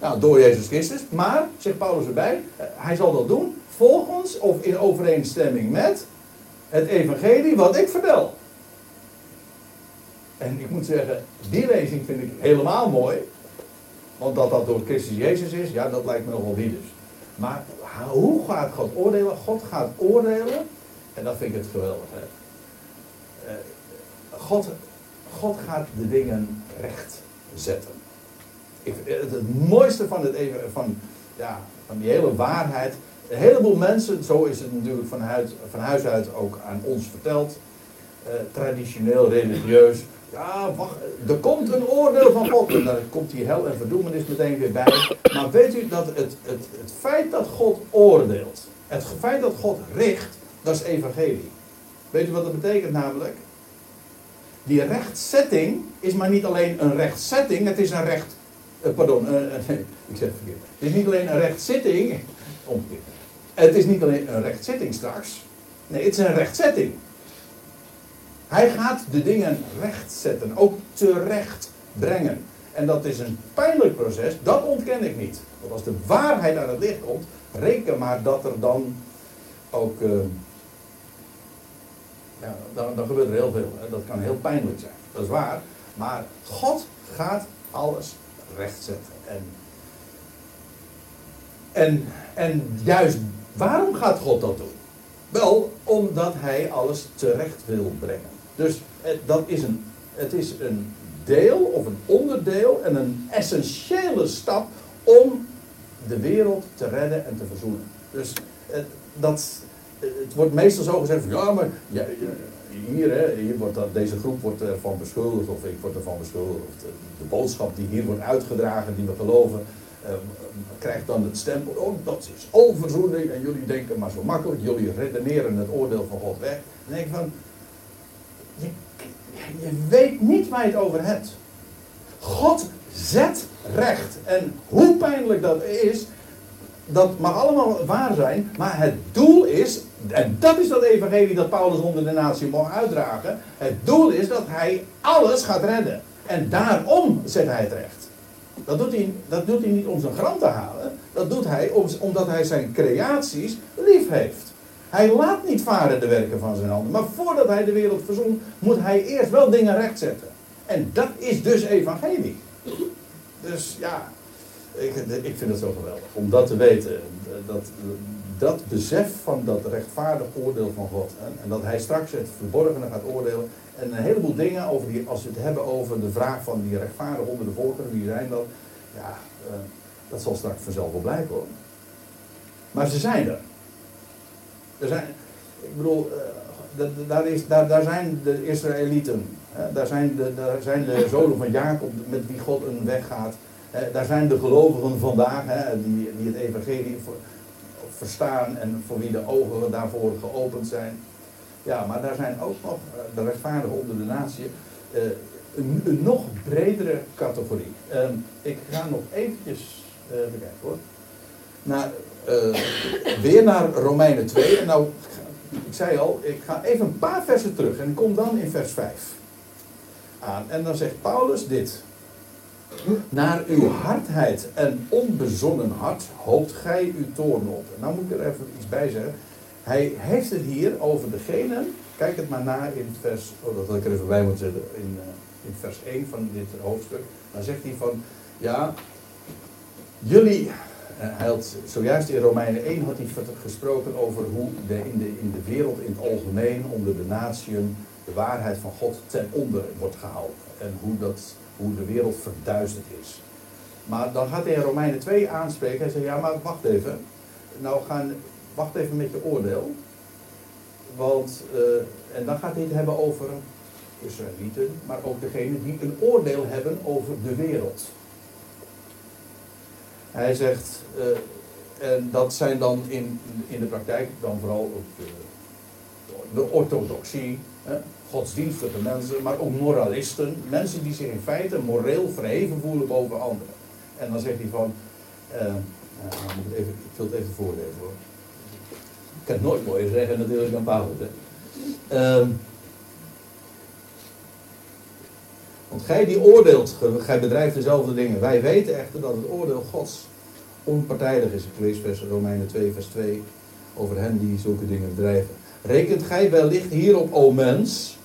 Nou, door Jezus Christus. Maar, zegt Paulus erbij, hij zal dat doen volgens of in overeenstemming met het evangelie wat ik vertel. En ik moet zeggen, die lezing vind ik helemaal mooi. Want dat dat door Christus Jezus is, ja, dat lijkt me nogal wie dus. Maar hoe gaat God oordelen? God gaat oordelen, en dat vind ik het geweldig. Hè? Eh, God, God gaat de dingen recht zetten. Ik, het, mooiste van, het van, ja, van die hele waarheid. Een heleboel mensen, zo is het natuurlijk van huis, uit ook aan ons verteld. Uh, traditioneel, religieus. Ja, wacht, er komt een oordeel van God. En dan komt die hel en verdoemenis meteen weer bij. Maar weet u dat het, het, het feit dat God oordeelt, het feit dat God richt, dat is evangelie. Weet u wat dat betekent namelijk? Die rechtzetting is maar niet alleen een rechtzetting, het is een recht. Uh, pardon, uh, nee, ik zeg het verkeerd. Het is niet alleen een rechtzitting. Omgekeerd. Het is niet alleen een rechtzitting straks. Nee, het is een rechtzetting. Hij gaat de dingen rechtzetten, ook terecht brengen. En dat is een pijnlijk proces, dat ontken ik niet. Want als de waarheid aan het licht komt, reken maar dat er dan ook. Uh, ja, dan, dan, gebeurt er heel veel. Hè. Dat kan heel pijnlijk zijn. Dat is waar. Maar God gaat alles rechtzetten. En, en, en juist waarom gaat God dat doen? Wel, omdat hij alles terecht wil brengen. Dus dat is een, het is een deel of een onderdeel en een essentiële stap om de wereld te redden en te verzoenen. Dus het, dat, het wordt meestal zo gezegd van ja, maar ja, hier, hè, hier wordt dat, deze groep wordt ervan beschuldigd of ik word ervan beschuldigd. Of de, boodschap die hier wordt uitgedragen, die we geloven, uh, krijgt dan het stempel, oh dat is onverzoening en jullie denken maar zo makkelijk, jullie redeneren het oordeel van God weg. Denk ik van, je, je weet niet waar je het over hebt. God zet recht. En hoe pijnlijk dat is, dat mag allemaal waar zijn, maar het doel is, en dat is dat evangelie dat Paulus onder de natie mag uitdragen, het doel is dat hij alles gaat redden. En daarom zet hij het recht. Dat doet hij, dat doet hij niet om zijn gram te halen, dat doet hij omdat hij zijn creaties lief heeft. Hij laat niet varen de werken van zijn handen, maar voordat hij de wereld verzond, moet hij eerst wel dingen rechtzetten. En dat is dus evangelie. Dus ja, ik, ik vind het zo geweldig om dat te weten. Dat, dat besef van dat rechtvaardig oordeel van God. En dat hij straks het verborgene gaat oordelen. En een heleboel dingen over die, als we het hebben over de vraag van die rechtvaardig onder de volkeren, wie zijn dat? Ja, uh, dat zal straks vanzelf wel blijken hoor. Maar ze zijn er. Er zijn, ik bedoel, uh, daar, is, daar, daar zijn de Israëlieten. Daar zijn de, daar zijn de zonen van Jacob met wie God een weg gaat. Daar zijn de gelovigen vandaag die, die het evangelie verstaan en voor wie de ogen daarvoor geopend zijn. Ja, maar daar zijn ook nog eh, de rechtvaardigen onder de natie. Eh, een, een, nog bredere categorie. Ehm, ik ga nog eventjes, even hoor. Naar, weer naar Romeinen 2. En nou, ik zei al, ik ga even een paar versen terug en ik kom dan in vers 5 aan. En dan zegt Paulus dit. Naar uw hardheid en onbezonnen hart hoopt gij uw toorn op. En nou moet ik er even iets bij zeggen. Hij heeft het hier over degene, kijk het maar na in vers, oh, dat had ik er even bij moeten zetten, in, uh, in vers 1 van dit hoofdstuk. Dan zegt hij van, ja, jullie, hij had zojuist in Romeinen 1 had hij gesproken over hoe de, in, de, in de wereld in het algemeen, onder de natieën, de waarheid van God ten onder wordt gehouden. En hoe, dat, hoe de wereld verduisterd is. Maar dan gaat hij in Romeinen 2 aanspreken. Hij zegt, ja maar wacht even. Nou gaan, wacht even met je oordeel. Want, uh, en dan gaat hij het hebben over Israëlieten, maar ook degenen die een oordeel hebben over de wereld. Hij zegt, uh, en dat zijn dan in, in de praktijk dan vooral ook de, de orthodoxie, hè, godsdienstige mensen, maar ook moralisten. Mensen die zich in feite moreel verheven voelen boven anderen. En dan zegt hij van, uh, moet even, ik wil het even voorlezen hoor. Ik kan het nooit mooier zeggen natuurlijk dan Paulus. Want gij die oordeelt, gij bedrijft dezelfde dingen. Wij weten echter dat het oordeel Gods onpartijdig is. Ik lees vers Romeinen 2 vers 2 over hen die zulke dingen bedrijven. Rekent gij wellicht hierop, o mens,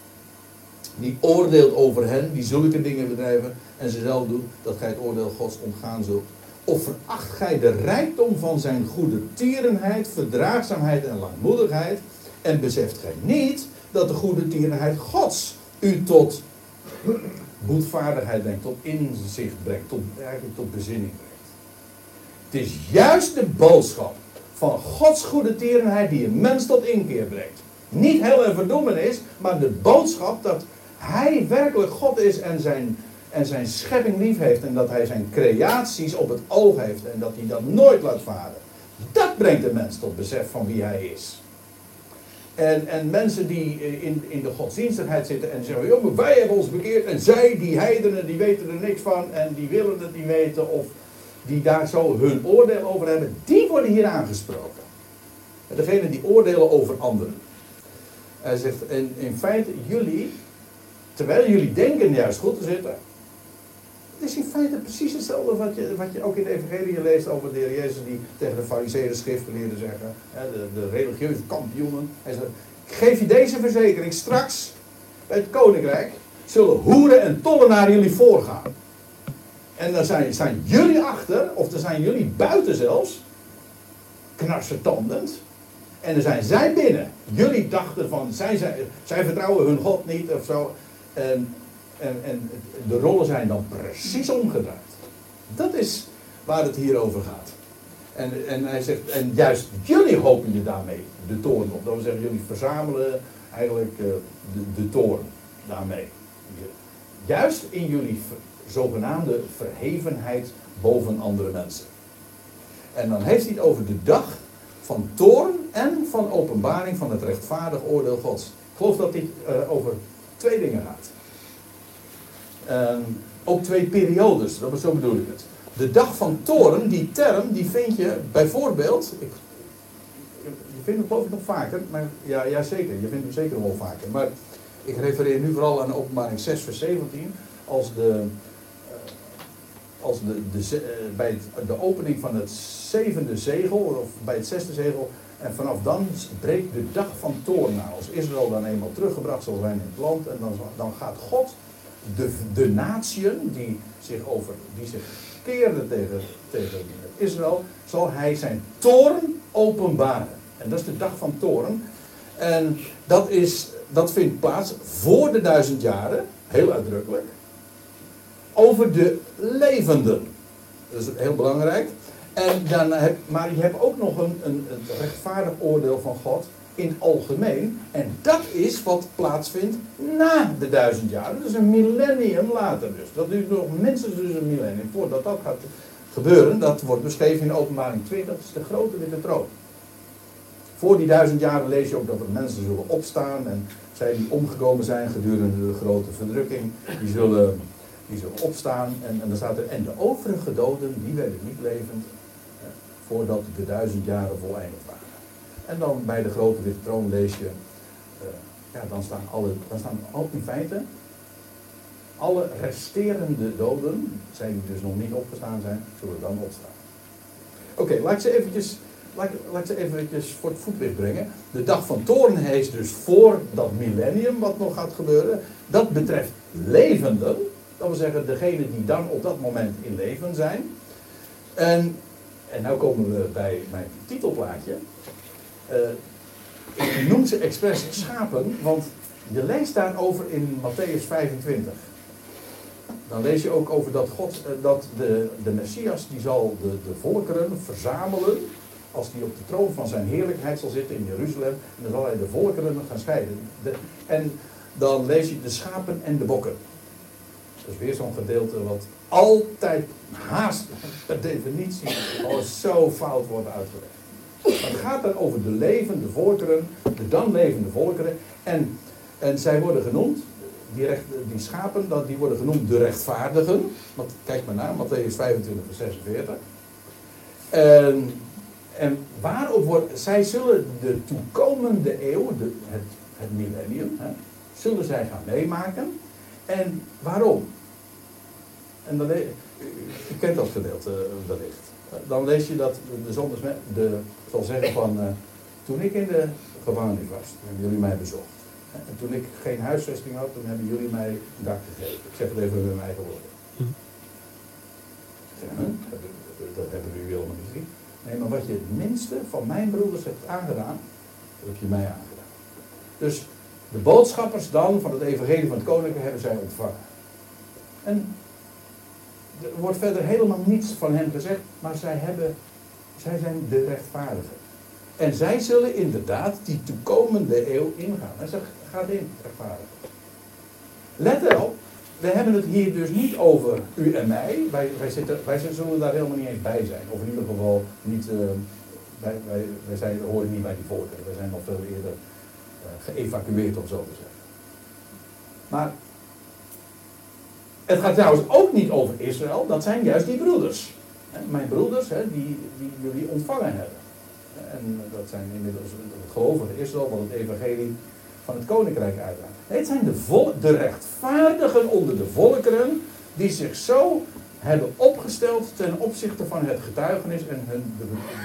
die oordeelt over hen die zulke dingen bedrijven en ze zelf doen, dat gij het oordeel Gods ontgaan zult. Of veracht gij de rijkdom van zijn goede tierenheid, verdraagzaamheid en langmoedigheid en beseft gij niet dat de goede tierenheid Gods u tot boetvaardigheid brengt, tot inzicht brengt, tot, eigenlijk tot bezinning brengt. Het is juist de boodschap van Gods goede tierenheid die een mens tot inkeer brengt. Niet heel en verdoemenis, maar de boodschap dat hij werkelijk God is en zijn, en zijn schepping lief heeft. En dat hij zijn creaties op het oog heeft en dat hij dat nooit laat varen. Dat brengt de mens tot besef van wie hij is. En, en mensen die in, in de godsdienstigheid zitten en zeggen: jongen, wij hebben ons bekeerd. En zij, die heidenen, die weten er niks van. En die willen het niet weten. Of die daar zo hun oordeel over hebben. Die worden hier aangesproken. Degene die oordelen over anderen. Hij zegt: in feite, jullie Terwijl jullie denken juist goed te zitten. Het is in feite precies hetzelfde wat je, wat je ook in de Evangelie leest over de Heer Jezus die tegen de fariseeën schriftgeleerden zeggen. De, de religieuze kampioenen. Hij zegt, geef je deze verzekering. Straks bij het koninkrijk zullen hoeren en tollenaren jullie voorgaan. En dan zijn, jullie achter, of dan zijn jullie buiten zelfs, knarsetandend. En dan zijn zij binnen. Jullie dachten van, zij, zij, zij vertrouwen hun God niet of zo. En, en de rollen zijn dan precies omgedraaid. Dat is waar het hier over gaat. En, en hij zegt, en juist jullie hopen je daarmee de toorn op. Dat zeggen, jullie verzamelen eigenlijk uh, de, de toorn daarmee. Juist in jullie zogenaamde verhevenheid boven andere mensen. En dan heeft hij het over de dag van toorn en van openbaring van het rechtvaardig oordeel Gods. Ik geloof dat dit uh, over twee dingen gaat. Um, ook twee periodes, dat, zo bedoel ik het. De dag van toren, die term, die vind je bijvoorbeeld, ik, je vindt hem geloof ik nog vaker, maar ja, ja zeker, je vindt hem zeker wel vaker. Maar ik refereer nu vooral aan openbaring 6 vers 17, als de, eh, als de, de, eh, bij de opening van het zevende zegel, of bij het zesde zegel, en vanaf dan breekt de dag van toorn na. Als Israël dan eenmaal teruggebracht zal zijn in het land, en dan, dan gaat God de, de natieën die zich, over, die zich keerden tegen, tegen Israël, zal hij zijn toorn openbaren. En dat is de dag van toorn. En dat, is, dat vindt plaats voor de duizend jaren, heel uitdrukkelijk, over de levenden. Dat is heel belangrijk. En dan heb, maar je hebt ook nog een, een, een rechtvaardig oordeel van God in het algemeen. En dat is wat plaatsvindt na de duizend jaar. Dus een millennium later dus. Dat duurt nog minstens dus een millennium voordat dat gaat gebeuren. Dat wordt beschreven in openbaring 2. Dat is de grote witte troon. Voor die duizend jaren lees je ook dat er mensen zullen opstaan. En zij die omgekomen zijn gedurende de grote verdrukking. Die zullen, die zullen opstaan. En, en dan staat er, en de overige doden, die werden niet levend. Eh, voordat de duizend jaren voleindigd waren. En dan bij de grote witte troon lees je, uh, ja, dan staan, alle, dan staan al in feite alle resterende doden, zij die dus nog niet opgestaan zijn, zullen dan opstaan. Oké, laat ik ze eventjes, laat, laat ze eventjes voor het voetlicht brengen. De dag van toorn is dus voor dat millennium wat nog gaat gebeuren. Dat betreft levenden, dat wil zeggen degenen die dan op dat moment in leven zijn. En, en nu komen we bij mijn titelplaatje. Uh, ik noem ze expres schapen, want je leest daarover in Matthäus 25. Dan lees je ook over dat God, uh, dat de, de Messias, die zal de, de volkeren verzamelen. Als die op de troon van zijn heerlijkheid zal zitten in Jeruzalem. En dan zal hij de volkeren gaan scheiden. De, en dan lees je de schapen en de bokken. Dat is weer zo'n gedeelte wat altijd haast per definitie al zo fout wordt uitgelegd. Het gaat dan over de levende volkeren, de dan levende volkeren. En, en zij worden genoemd, die, recht, die schapen, dat, die worden genoemd de rechtvaardigen. Want, kijk maar naar, Matthäus 25, vers 46. En, en waarop wordt, zij zullen de toekomende eeuw, de, het, het millennium, hè, zullen zij gaan meemaken. En waarom? En dan, u, u kent dat gedeelte wellicht dan lees je dat de zondagsmen, de, zal zeggen van, uh, toen ik in de gevangenis was, hebben jullie mij bezocht. En toen ik geen huisvesting had, toen hebben jullie mij een dak gegeven. Ik zeg het even met mijn eigen woorden. Hm. Zeg, dat hebben jullie helemaal niet gezien. Nee, maar wat je het minste van mijn broeders hebt aangedaan, dat heb je mij aangedaan. Dus de boodschappers dan van het evangelie van het koninkrijk hebben zij ontvangen. En er wordt verder helemaal niets van hen gezegd, maar zij, hebben, zij zijn de rechtvaardigen. En zij zullen inderdaad die toekomende eeuw ingaan. En ze gaat in, rechtvaardig. Let erop, we hebben het hier dus niet over u en mij. Wij, wij, zitten, wij zullen daar helemaal niet eens bij zijn. Of in ieder geval niet, uh, wij, wij, wij zijn, horen niet bij die volkeren. Wij zijn nog veel eerder uh, geëvacueerd, om zo te zeggen. Maar het gaat trouwens ook niet over Israël, dat zijn juist die broeders. Mijn broeders die, die jullie ontvangen hebben. En dat zijn inmiddels het gelovige Israël, wat het evangelie van het koninkrijk uitdraagt. het zijn de, rechtvaardigen onder de volkeren die zich zo hebben opgesteld ten opzichte van het getuigenis en hun,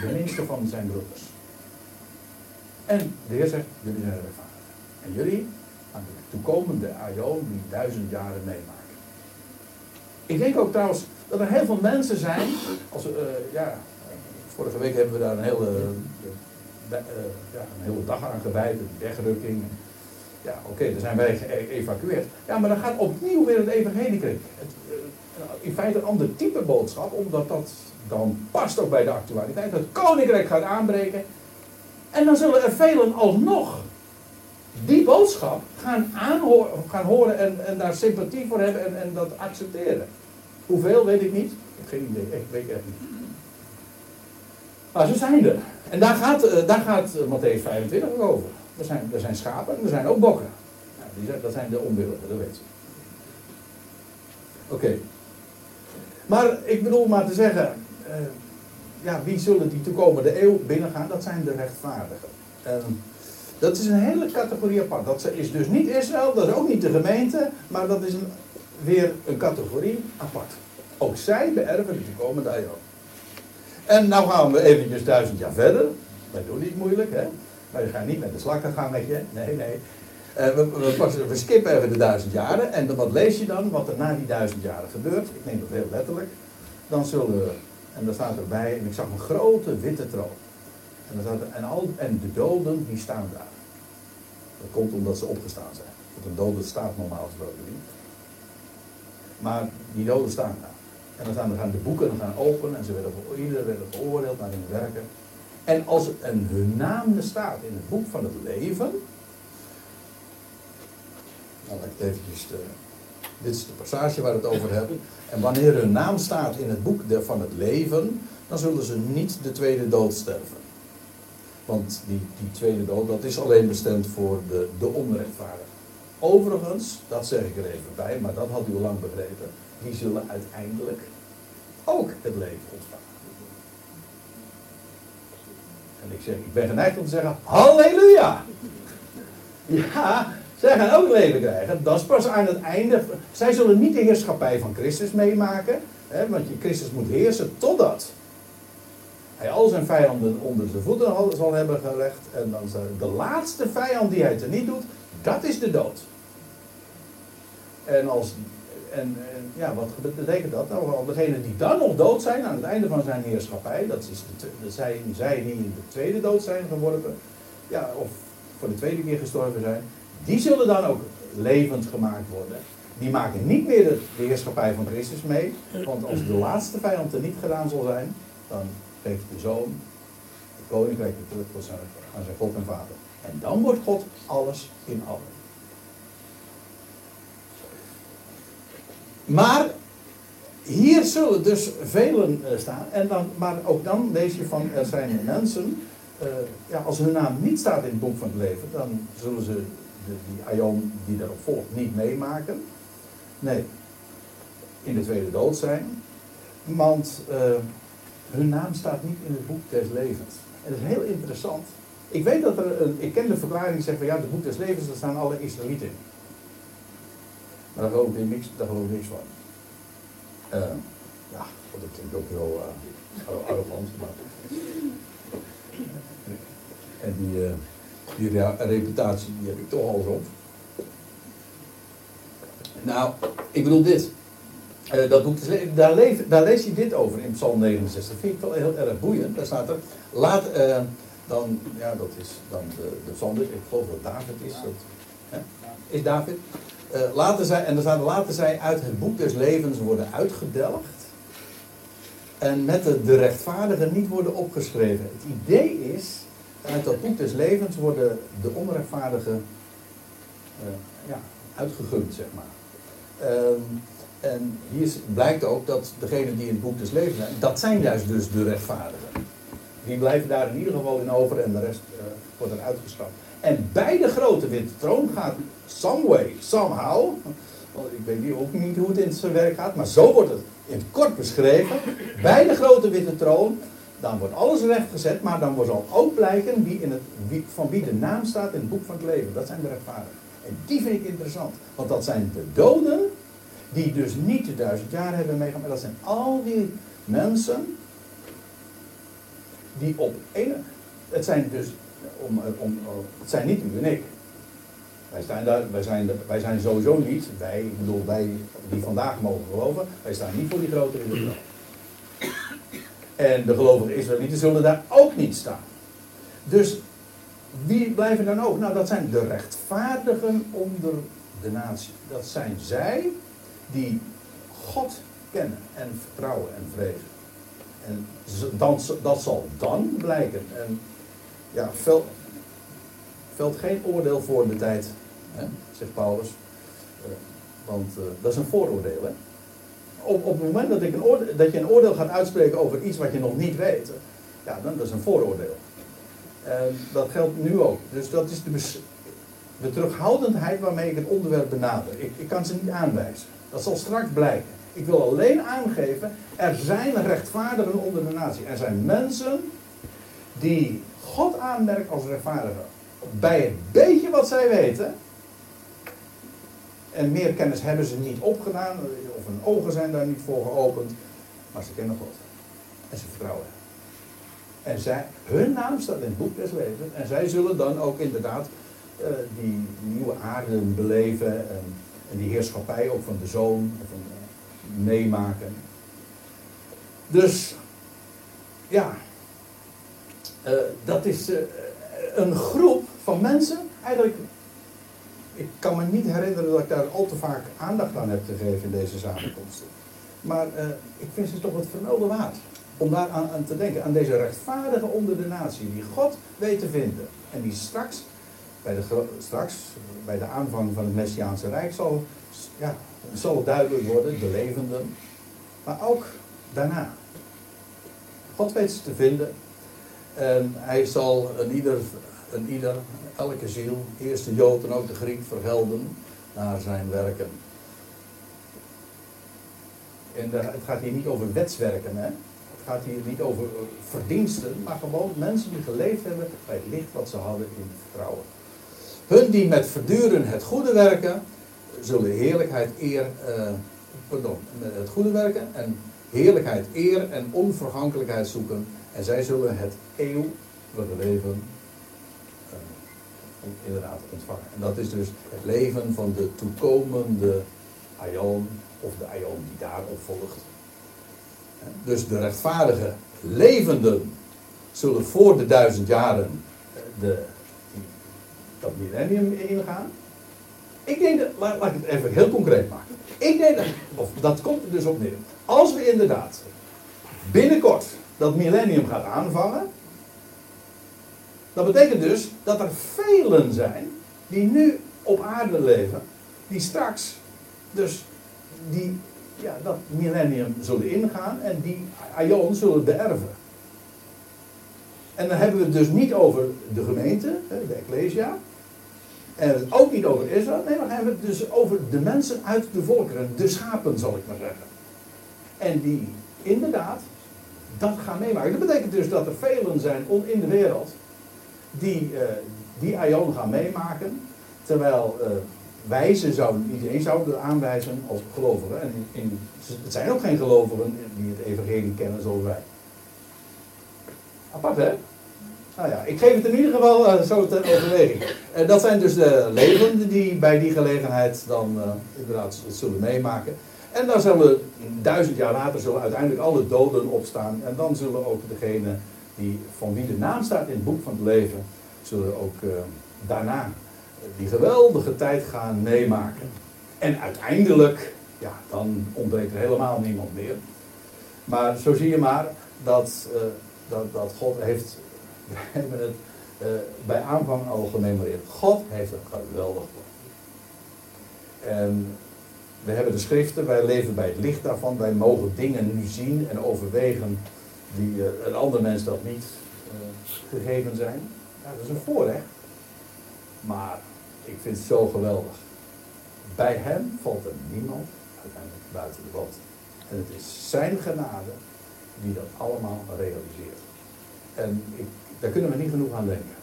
de, minste van zijn broeders. En de Heer zegt, jullie zijn rechtvaardig. En jullie aan de toekomende aion die duizend jaren meemaken. Ik denk ook trouwens dat er heel veel mensen zijn. Als, uh, ja, vorige week hebben we daar een hele, uh, ja, een hele dag aan gewijd, een wegrukking. Ja, oké, okay, dan zijn wij geëvacueerd. Ja, maar dan gaat opnieuw weer het evangelie krijgen. in feite een ander type boodschap, omdat dat dan past ook bij de actualiteit. Het koninkrijk gaat aanbreken. En dan zullen er velen alsnog die boodschap gaan horen en, en daar sympathie voor hebben en, en dat accepteren. Hoeveel weet ik niet. Ik heb geen idee, ik weet echt niet. Maar ze zijn er. En daar gaat, uh, daar gaat uh, Matthäus 25 over. Er zijn, er zijn schapen en er zijn ook bokken. Die dat zijn de onwilligen, dat weet je. Oké. Maar ik bedoel maar te zeggen, uh, ja, wie zullen die toekomende eeuw binnengaan? Dat zijn de rechtvaardigen. En dat is een hele categorie apart. Dat is dus niet Israël, dat is ook niet de gemeente, maar dat is een, weer een categorie apart. Ook zij beërven de toekomende eeuw. En nou gaan we eventjes duizend jaar verder. Wij doen niet moeilijk, hè. Wij gaan niet met de slakken gaan met je. Nee, nee. Uh, we, we, we, skippen even de duizend jaren. En wat lees je dan? Wat er na die duizend jaren gebeurt. Ik neem dat heel letterlijk. Dan zullen we, en daar staat erbij, en ik zag een grote witte troon. En, dan staat en, al, en de doden die staan daar. Dat komt omdat ze opgestaan zijn. Want een dode staat normaal gesproken niet. Maar die doden staan daar. En dan gaan, de boeken gaan open en ze werden, iedereen werd veroordeeld naar hun werken. En als en hun naam staat in het boek van het leven. Nou, laat ik het eventjes. De, dit is de passage waar we het over hebben. En wanneer hun naam staat in het boek van het leven, dan zullen ze niet de tweede dood sterven. Want die, die tweede dood, dat is alleen bestemd voor de, de onrechtvaardigen. Overigens, dat zeg ik er even bij, maar dat had u al lang begrepen, die zullen uiteindelijk ook het leven ontvangen. En ik zeg, ik ben geneigd om te zeggen, halleluja! Ja, zij gaan ook leven krijgen. Dat is pas aan het einde. Zij zullen niet de heerschappij van Christus meemaken. Hè, want Christus moet heersen totdat hij al zijn vijanden onder zijn voeten zal hebben gelegd. En dan de laatste vijand die hij niet doet, dat is de dood. En, als, en, en ja, wat betekent dat? Nou, degenen die dan nog dood zijn aan het einde van zijn heerschappij, dat is de, zij, zij die in de tweede dood zijn geworpen, ja, of voor de tweede keer gestorven zijn, die zullen dan ook levend gemaakt worden. Die maken niet meer de, heerschappij van Christus mee, want als de laatste vijand er niet gedaan zal zijn, dan geeft de zoon het koninkrijk terug aan zijn God en vader. En dan wordt God alles in allen. Maar hier zullen dus velen uh, staan. En dan, maar ook dan lees je van er zijn mensen. Uh, ja, als hun naam niet staat in het boek van het leven, dan zullen ze de, die aion die daarop volgt niet meemaken. Nee, in de tweede dood zijn. Want uh, hun naam staat niet in het boek des levens. En dat is heel interessant. Ik weet dat er een, ik ken de verklaring die zegt van ja, het boek des levens, daar staan alle Israëlieten in. Maar daar geloof ik niks, daar geloof ik niks van. Uh, ja, dat klinkt ook wel uh, arrogant, maar. En die, uh, die reputatie die heb ik toch al zo. Nou, ik bedoel dit. Uh, dat boek, daar, lees, daar, lees je dit over in Psalm 69. Dat vind ik wel heel erg boeiend. Daar staat er, laat, uh, dan, ja, dat is dan de, de psalm, ik geloof dat David is. Dat, hè? Is David? Uh, laten zij, en dan er, laten zij uit het boek des levens worden uitgedelgd. En met de, rechtvaardigen niet worden opgeschreven. Het idee is, uit dat boek des levens worden de onrechtvaardigen ja, uitgegund, zeg maar. Ehm, en hier blijkt ook dat degenen die in het boek des levens zijn, dat zijn juist dus de rechtvaardigen. Die blijven daar in ieder geval in over en de rest uh, wordt er uitgestraft. En bij de grote witte troon gaat some way, somehow, ik weet niet, ook niet hoe het in zijn werk gaat, maar zo wordt het in het kort beschreven. Bij de grote witte troon, dan wordt alles rechtgezet, maar dan zal ook blijken wie in het, wie, van wie de naam staat in het boek van het leven. Dat zijn de rechtvaardigen. En die vind ik interessant, want dat zijn de doden die dus niet de duizend jaar hebben meegemaakt. Dat zijn al die mensen die op een. Het zijn dus. Om, om, het zijn niet u en ik. Wij, staan daar, wij, zijn, wij zijn sowieso niet, wij, ik bedoel, wij die vandaag mogen geloven, wij staan niet voor die grote religie. En de gelovige Israëlieten zullen daar ook niet staan. Dus wie blijven dan ook? Nou, dat zijn de rechtvaardigen onder de natie. Dat zijn zij die God kennen en vertrouwen en vrezen. En dan, dat zal dan blijken. En ja, veld, geen oordeel voor de tijd, hè, zegt Paulus. Uh, want uh, dat is een vooroordeel. Op, op het moment dat, ik een dat je een oordeel gaat uitspreken over iets wat je nog niet weet, ja, dan dat is een vooroordeel. En dat geldt nu ook. Dus dat is de, de terughoudendheid waarmee ik het onderwerp benader. Ik, ik kan ze niet aanwijzen. Dat zal straks blijken. Ik wil alleen aangeven, er zijn rechtvaardigen onder de natie. Er zijn mensen die God aanmerkt als rechtvaardigen. Bij het beetje wat zij weten, en meer kennis hebben ze niet opgedaan, of hun ogen zijn daar niet voor geopend, maar ze kennen God. En ze vertrouwen. En zij, hun naam staat in het boek des levens. En zij zullen dan ook inderdaad uh, die nieuwe aarde beleven. En, en, die heerschappij ook van de zoon van, meemaken. Dus ja, uh, dat is een groep van mensen. Eigenlijk, ik kan me niet herinneren dat ik daar al te vaak aandacht aan heb gegeven in deze samenkomsten. Maar ik vind ze toch het vermelden waard om daar aan, aan, te denken. Aan deze rechtvaardige onder de natie, die God weet te vinden. En die straks, straks, bij de aanvang van het Messiaanse Rijk, zal, ja, zal duidelijk worden, de levenden. Maar ook daarna. God weet ze te vinden. En hij zal een ieder, ieder, elke ziel, eerst de Jood en ook de Griek, vergelden naar zijn werken. En het gaat hier niet over wetswerken, hè? gaat hier niet over verdiensten, maar gewoon mensen die geleefd hebben bij het licht wat ze hadden in vertrouwen. Hun die met verduren het goede werken, zullen heerlijkheid, eer, uh, pardon, het goede werken en heerlijkheid, eer en onvergankelijkheid zoeken. En zij zullen het eeuwige leven uh, inderdaad ontvangen. En dat is dus het leven van de toekomende Aion, of de Aion die daarop volgt. Dus de rechtvaardige levenden zullen voor de duizend jaren eh, de, dat millennium ingaan. Ik denk dat, laat, ik het even heel concreet maken. Ik denk dat, of dat komt er dus op neer. Als we inderdaad binnenkort dat millennium gaat aanvangen, dat betekent dus dat er velen zijn die nu op aarde leven, die straks dus die ja, dat millennium zullen ingaan en die aion zullen beërven. En dan hebben we het dus niet over de gemeente, de Ecclesia. En het ook niet over Israël. Nee, maar hebben we het dus over de mensen uit de volkeren. De schapen, zal ik maar zeggen. En die inderdaad dat gaan meemaken. Dat betekent dus dat er velen zijn in de wereld die uh, die aion gaan meemaken. Terwijl uh, wij ze zouden, iedereen zouden aanwijzen als gelovigen. En in, het zijn ook geen gelovigen die het evangelie kennen zoals wij. Apart hè? Nou ja, ik geef het in ieder geval uh, zo ter overweging. Uh, dat zijn dus de levenden die bij die gelegenheid dan uh, inderdaad zullen meemaken. En dan zullen duizend jaar later zullen uiteindelijk alle doden opstaan. En dan zullen ook degenen die, van wie de naam staat in het boek van het leven, zullen ook daarna die geweldige tijd gaan meemaken. En uiteindelijk, ja, dan ontbreekt er helemaal niemand meer. Maar zo zie je maar dat, dat, dat God heeft, we hebben het uh, bij aanvang al gememoreerd. God heeft een geweldig plan. En we hebben de schriften, wij leven bij het licht daarvan. Wij mogen dingen nu zien en overwegen die uh, een ander mens dat niet gegeven zijn. Ja, dat is een voorrecht. Maar ik vind het zo geweldig. Bij hem valt er niemand uiteindelijk buiten de boot. En het is zijn genade die dat allemaal realiseert. En ik, daar kunnen we niet genoeg aan denken.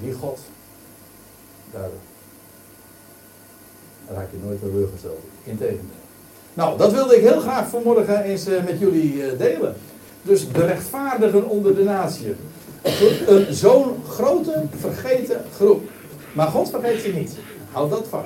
Die God, daar raak je nooit teleurgesteld. Integendeel. Nou, dat wilde ik heel graag vanmorgen eens uh, met jullie uh, delen. Dus de rechtvaardigen onder de natie. Zo'n grote, vergeten groep. Maar God vergeet ze niet. Houd dat vast.